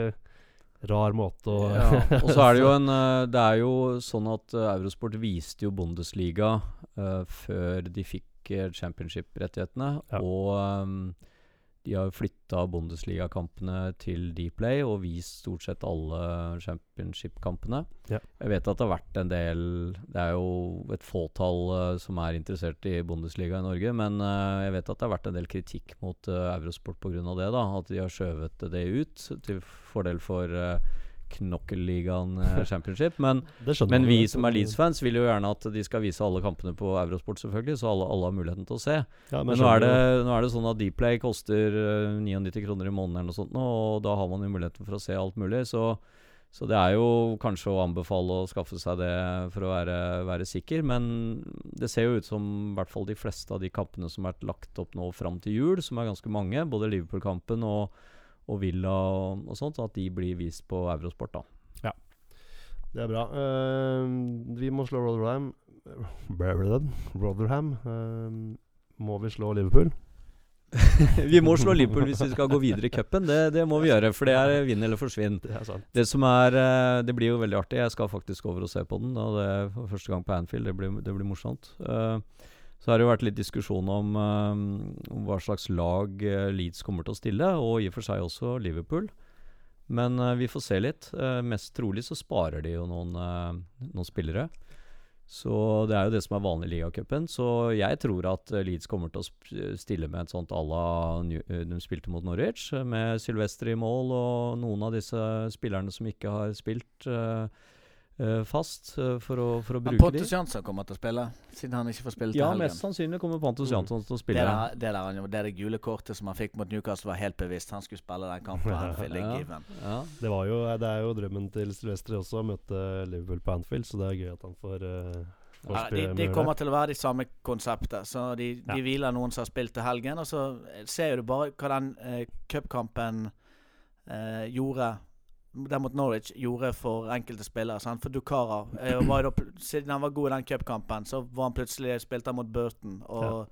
rar måte å Ja, og så er det jo en eh, Det er jo sånn at eh, Eurosport viste jo Bundesliga uh, før de fikk championship-rettighetene. Ja. Og ehm, de har flytta Bundesliga-kampene til Dplay og vist stort sett alle championship-kampene. Ja. Jeg vet at det har vært en del Det er jo et fåtall uh, som er interessert i Bundesliga i Norge, men uh, jeg vet at det har vært en del kritikk mot uh, Eurosport pga. det. da At de har skjøvet det ut til fordel for uh, Knokkelligaen eh, Championship. Men, men vi som er Leeds-fans, vil jo gjerne at de skal vise alle kampene på Eurosport, selvfølgelig, så alle, alle har muligheten til å se. Ja, Men nå er, det, nå er det sånn at Dplay koster eh, 99 kroner i måneden eller noe sånt, og da har man jo muligheten for å se alt mulig. Så, så det er jo kanskje å anbefale å skaffe seg det for å være, være sikker. Men det ser jo ut som i hvert fall de fleste av de kampene som er lagt opp nå fram til jul, som er ganske mange, både Liverpool-kampen og, og Villa og, og sånt, at de blir vist på Eurosport, da. Ja, Det er bra. Uh, vi må slå Rotherham. Rotherham. Uh, må vi slå Liverpool? vi må slå Liverpool hvis vi skal gå videre i cupen. Det, det må vi gjøre, for det er vinn eller forsvinn. Det er sant. Det som er eh, Det blir jo veldig artig. Jeg skal faktisk over og se på den. Og det er første gang på Anfield. Det blir, det blir morsomt. Eh, så har det jo vært litt diskusjon om, eh, om hva slags lag eh, Leeds kommer til å stille, og i og for seg også Liverpool. Men eh, vi får se litt. Mest trolig så sparer de jo noen, noen spillere. Så det er jo det som er vanlig i ligacupen. Så jeg tror at Leeds kommer til å stille med et sånt à la de spilte mot Norwich, med Sylvester i mål og noen av disse spillerne som ikke har spilt eh, fast, eh, for å, for å Men dem. Pontus. Jansson kommer til å spille, siden han ikke får spille til Ja, helgen. mest sannsynlig kommer Pontus Mm. Til å Det spille. der, det, der, han- det der gule kortet som han fikk mot Newcastle, var helt bevisst. Han skulle spille den kampen. det er Ja. Ja. Det, var jo, det er jo drømmen til Sylvester også, å møte Liverpool på Anfield, så det er gøy at han får, uh, Ja, de, de kommer til å være de samme konseptet. Så de, de Ja. hviler noen som har spilt til helgen. Og så ser du bare hva den eh, cupkampen eh, gjorde der mot Norwich gjorde for enkelte spillere. Sant? For Dukara eh, var Siden han var god i den cupkampen, så var han plutselig spilte han mot Burton. Og,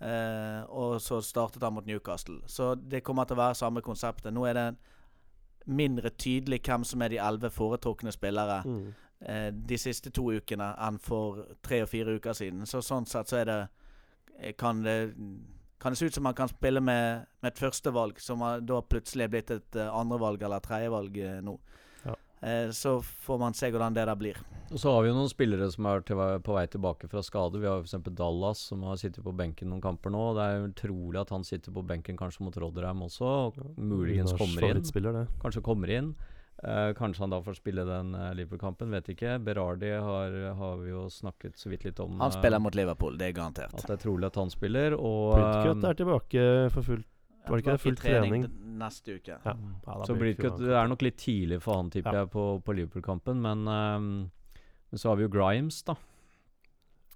eh, og så startet han mot Newcastle. Så det kommer til å være samme konseptet. Nå er det mindre tydelig hvem som er de elleve foretrukne spillere Mm. eh, de siste to ukene enn for tre og fire uker siden. Så sånn sett så er det eh, kan det kan det se ut som man kan spille med, med et førstevalg, som da plutselig er blitt et uh, andrevalg eller tredjevalg uh, nå. Ja. Eh, så får man se hvordan det der blir. Og så har vi jo noen spillere som er til, på vei tilbake fra skade. Vi har f.eks. Dallas, som har sittet på benken noen kamper nå. Det er jo trolig at han sitter på benken kanskje mot Rodderheim også. Og muligens kommer inn. Kanskje kommer inn. Eh, kanskje han da får spille den uh, Liverpool-kampen, vet ikke. Berardi har, har vi jo snakket så vidt litt om. Han spiller spiller mot Liverpool, det er garantert. At det er trolig at han spiller. Og Pritcut eh, er tilbake for fullt Var det ikke det? Full trening? trening. neste uke. Ja. Ja, så det er nok litt tidlig for han, tipper Ja. jeg, på, på Liverpool-kampen. Men, um, så har vi jo Grimes, da.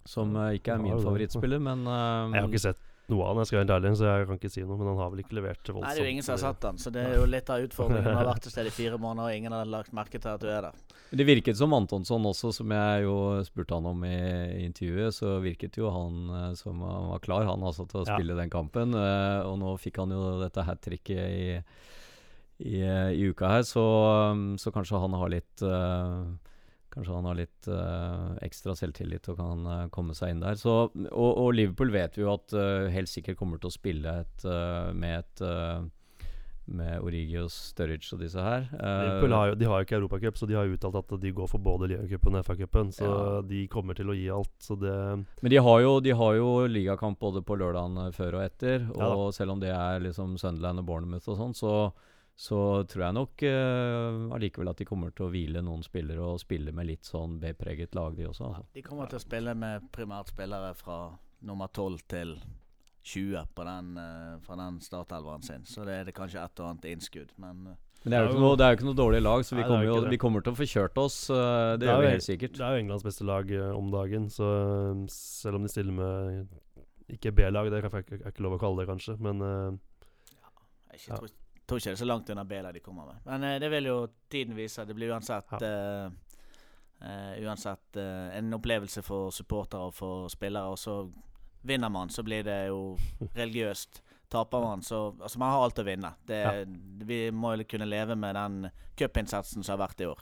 Som eh, ikke er min favorittspiller, men ehm, Jeg har ikke sett noe av han, jeg skal være helt ærlig, så jeg kan ikke si noe. Men han har vel ikke levert voldsomt. Nei, det er jo ingen som har satt den, så det er jo litt av utfordringen. Han har vært et sted i fire måneder, og ingen har lagt merke til at du er der. Det virket som Antonsson også, som jeg jo spurte han om i, i intervjuet. Så virket jo han eh, som han var klar, han altså, til å Ja. spille den kampen. eh, og nå fikk han jo dette hat tricket i, i, eh, i uka her, så, um, så kanskje han har litt eh, Kanskje han har litt uh, ekstra selvtillit og kan uh, komme seg inn der. Så, og, og Liverpool vet vi jo at uh, helt sikkert kommer til å spille et, med et med Origi og Sturridge og disse her. Liverpool har jo, de har jo ikke Europacup, så de har uttalt at de går for både ligacupen og FA-cupen. Så Ja. de kommer til å gi alt. Så det Men de har jo, de har jo ligakamp både på lørdagen før og etter. Ja Og selv om det er liksom Sunderland og Bournemouth og sånn, så, så tror jeg nok allikevel at de kommer til å hvile noen spillere og spille med litt sånn B-preget lag, de også. Altså. De kommer til å spille med primært spillere fra nummer 12 til 20 på den, uh, fra den startelveren sin. Så det er det kanskje et og annet innskudd, men uh. Men det er jo ikke noe, det er jo ikke noe dårlig lag, så vi, Nei, er kommer, jo vi kommer til å få kjørt oss. det, Det er gjør vi helt sikkert. Det er jo Englands beste lag om dagen, så selv om de stiller med ikke B-lag, det er ikke, er ikke lov å kalle det, kanskje, men jeg ikke, Ja. tror, tror ikke det er så langt unna B-lag de kommer med. Men eh, det vil jo tiden vise. Det blir uansett eh, Uh, Uansett uh, en opplevelse for supportere og for spillere. Og så vinner man, så blir det jo religiøst. Taper man, så Altså, man har alt å vinne. Det, Vi må jo kunne leve med den cupinnsatsen som har vært i år.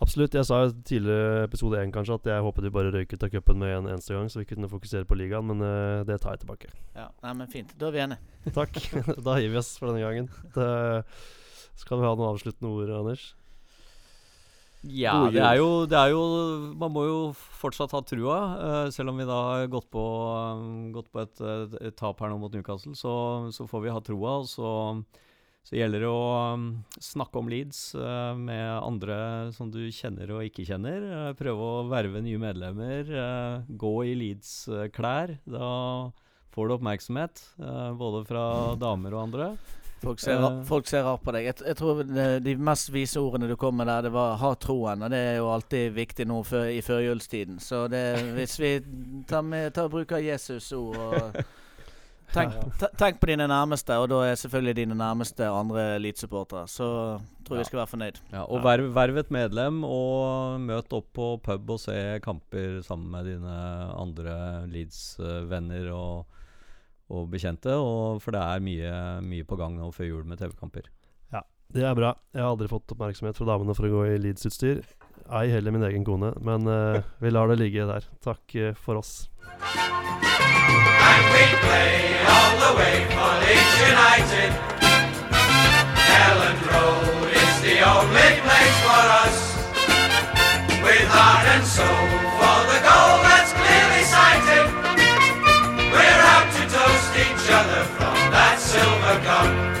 Absolutt. Jeg sa jo tidligere episode én kanskje at jeg håpet vi bare røyk ut av cupen med en eneste gang, så vi kunne fokusere på ligaen, men uh, det tar jeg tilbake. Ja, nei, men Fint. Da er vi enige. Takk. da gir vi oss for denne gangen. Det, skal vi ha noen avsluttende ord, Anders? Ja, det er, jo, det er jo Man må jo fortsatt ha trua. Uh, selv om vi da har gått på, um, gått på et, et, tap her nå mot Newcastle, så, så får vi ha troa. Og så, så gjelder det å um, snakke om Leeds eh, med andre som du kjenner og ikke kjenner. Eh, prøve å verve nye medlemmer. eh, gå i Leeds-klær. Da får du oppmerksomhet, både fra damer og andre. Folk ser, folk ser rart på deg. Jeg, jeg tror det, de mest vise ordene du kom med der, det var 'ha troen'. Og det er jo alltid viktig nå før, i førjulstiden. Så det, hvis vi tar, med, tar bruk av Jesus ord og tenk, tenk på dine nærmeste, og da er selvfølgelig dine nærmeste andre elitesupportere. Så tror jeg vi skal være fornøyd. Ja, og verv, verv et medlem, og møt opp på pub og se kamper sammen med dine andre Leeds-venner. og, og bekjente. Og for det er mye, mye på gang nå før jul med TV-kamper. Ja, Det er bra. Jeg har aldri fått oppmerksomhet fra damene for å gå i Leeds-utstyr. Ei heller min egen kone. Men uh, vi lar det ligge der. Takk uh, for oss. And we play all the way for Leeds United. Elland Road is the only place for us. With heart and soul for the goal that's clearly sighted. We're out to toast each other from that silver cup.